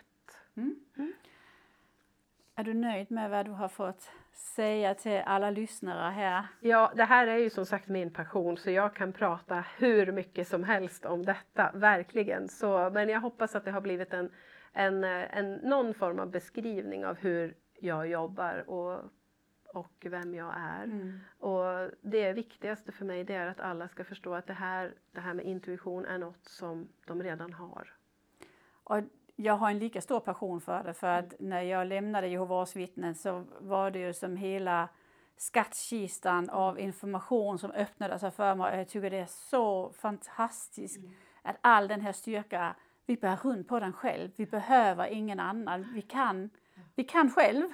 Speaker 2: Är du nöjd med vad du har fått säga till alla lyssnare här?
Speaker 3: Ja, det här är ju som sagt min passion så jag kan prata hur mycket som helst om detta, verkligen. Så, men jag hoppas att det har blivit en, en, en, någon form av beskrivning av hur jag jobbar och, och vem jag är.
Speaker 2: Mm.
Speaker 3: Och det viktigaste för mig det är att alla ska förstå att det här, det här med intuition är något som de redan har.
Speaker 2: Och jag har en lika stor passion för det för att när jag lämnade Jehovas vittnen så var det ju som hela skattkistan av information som öppnade sig för mig och jag tycker det är så fantastiskt att all den här styrka, vi bär runt på den själv, vi behöver ingen annan, vi kan, vi kan själv.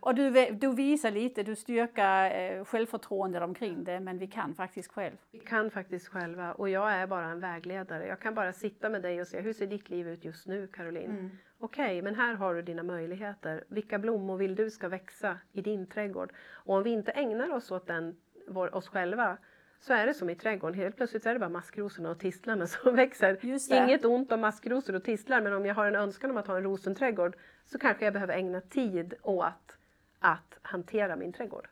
Speaker 2: Och du, du visar lite, du styrka eh, självförtroende omkring det men vi kan faktiskt själv.
Speaker 3: Vi kan faktiskt själva och jag är bara en vägledare. Jag kan bara sitta med dig och säga hur ser ditt liv ut just nu Caroline? Okej, men här har du dina möjligheter. Vilka blommor vill du ska växa i din trädgård? Och om vi inte ägnar oss åt den, vår, oss själva så är det som i trädgården. Helt plötsligt är det bara maskrosorna och tistlarna som växer. Inget ont om maskrosor och tistlar men om jag har en önskan om att ha en rosenträdgård så kanske jag behöver ägna tid åt att hantera min trädgård.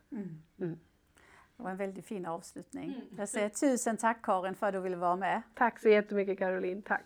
Speaker 2: Det var en väldigt fin avslutning. Jag säger tusen tack Karin för att du ville vara med.
Speaker 3: Tack så jättemycket Caroline, tack!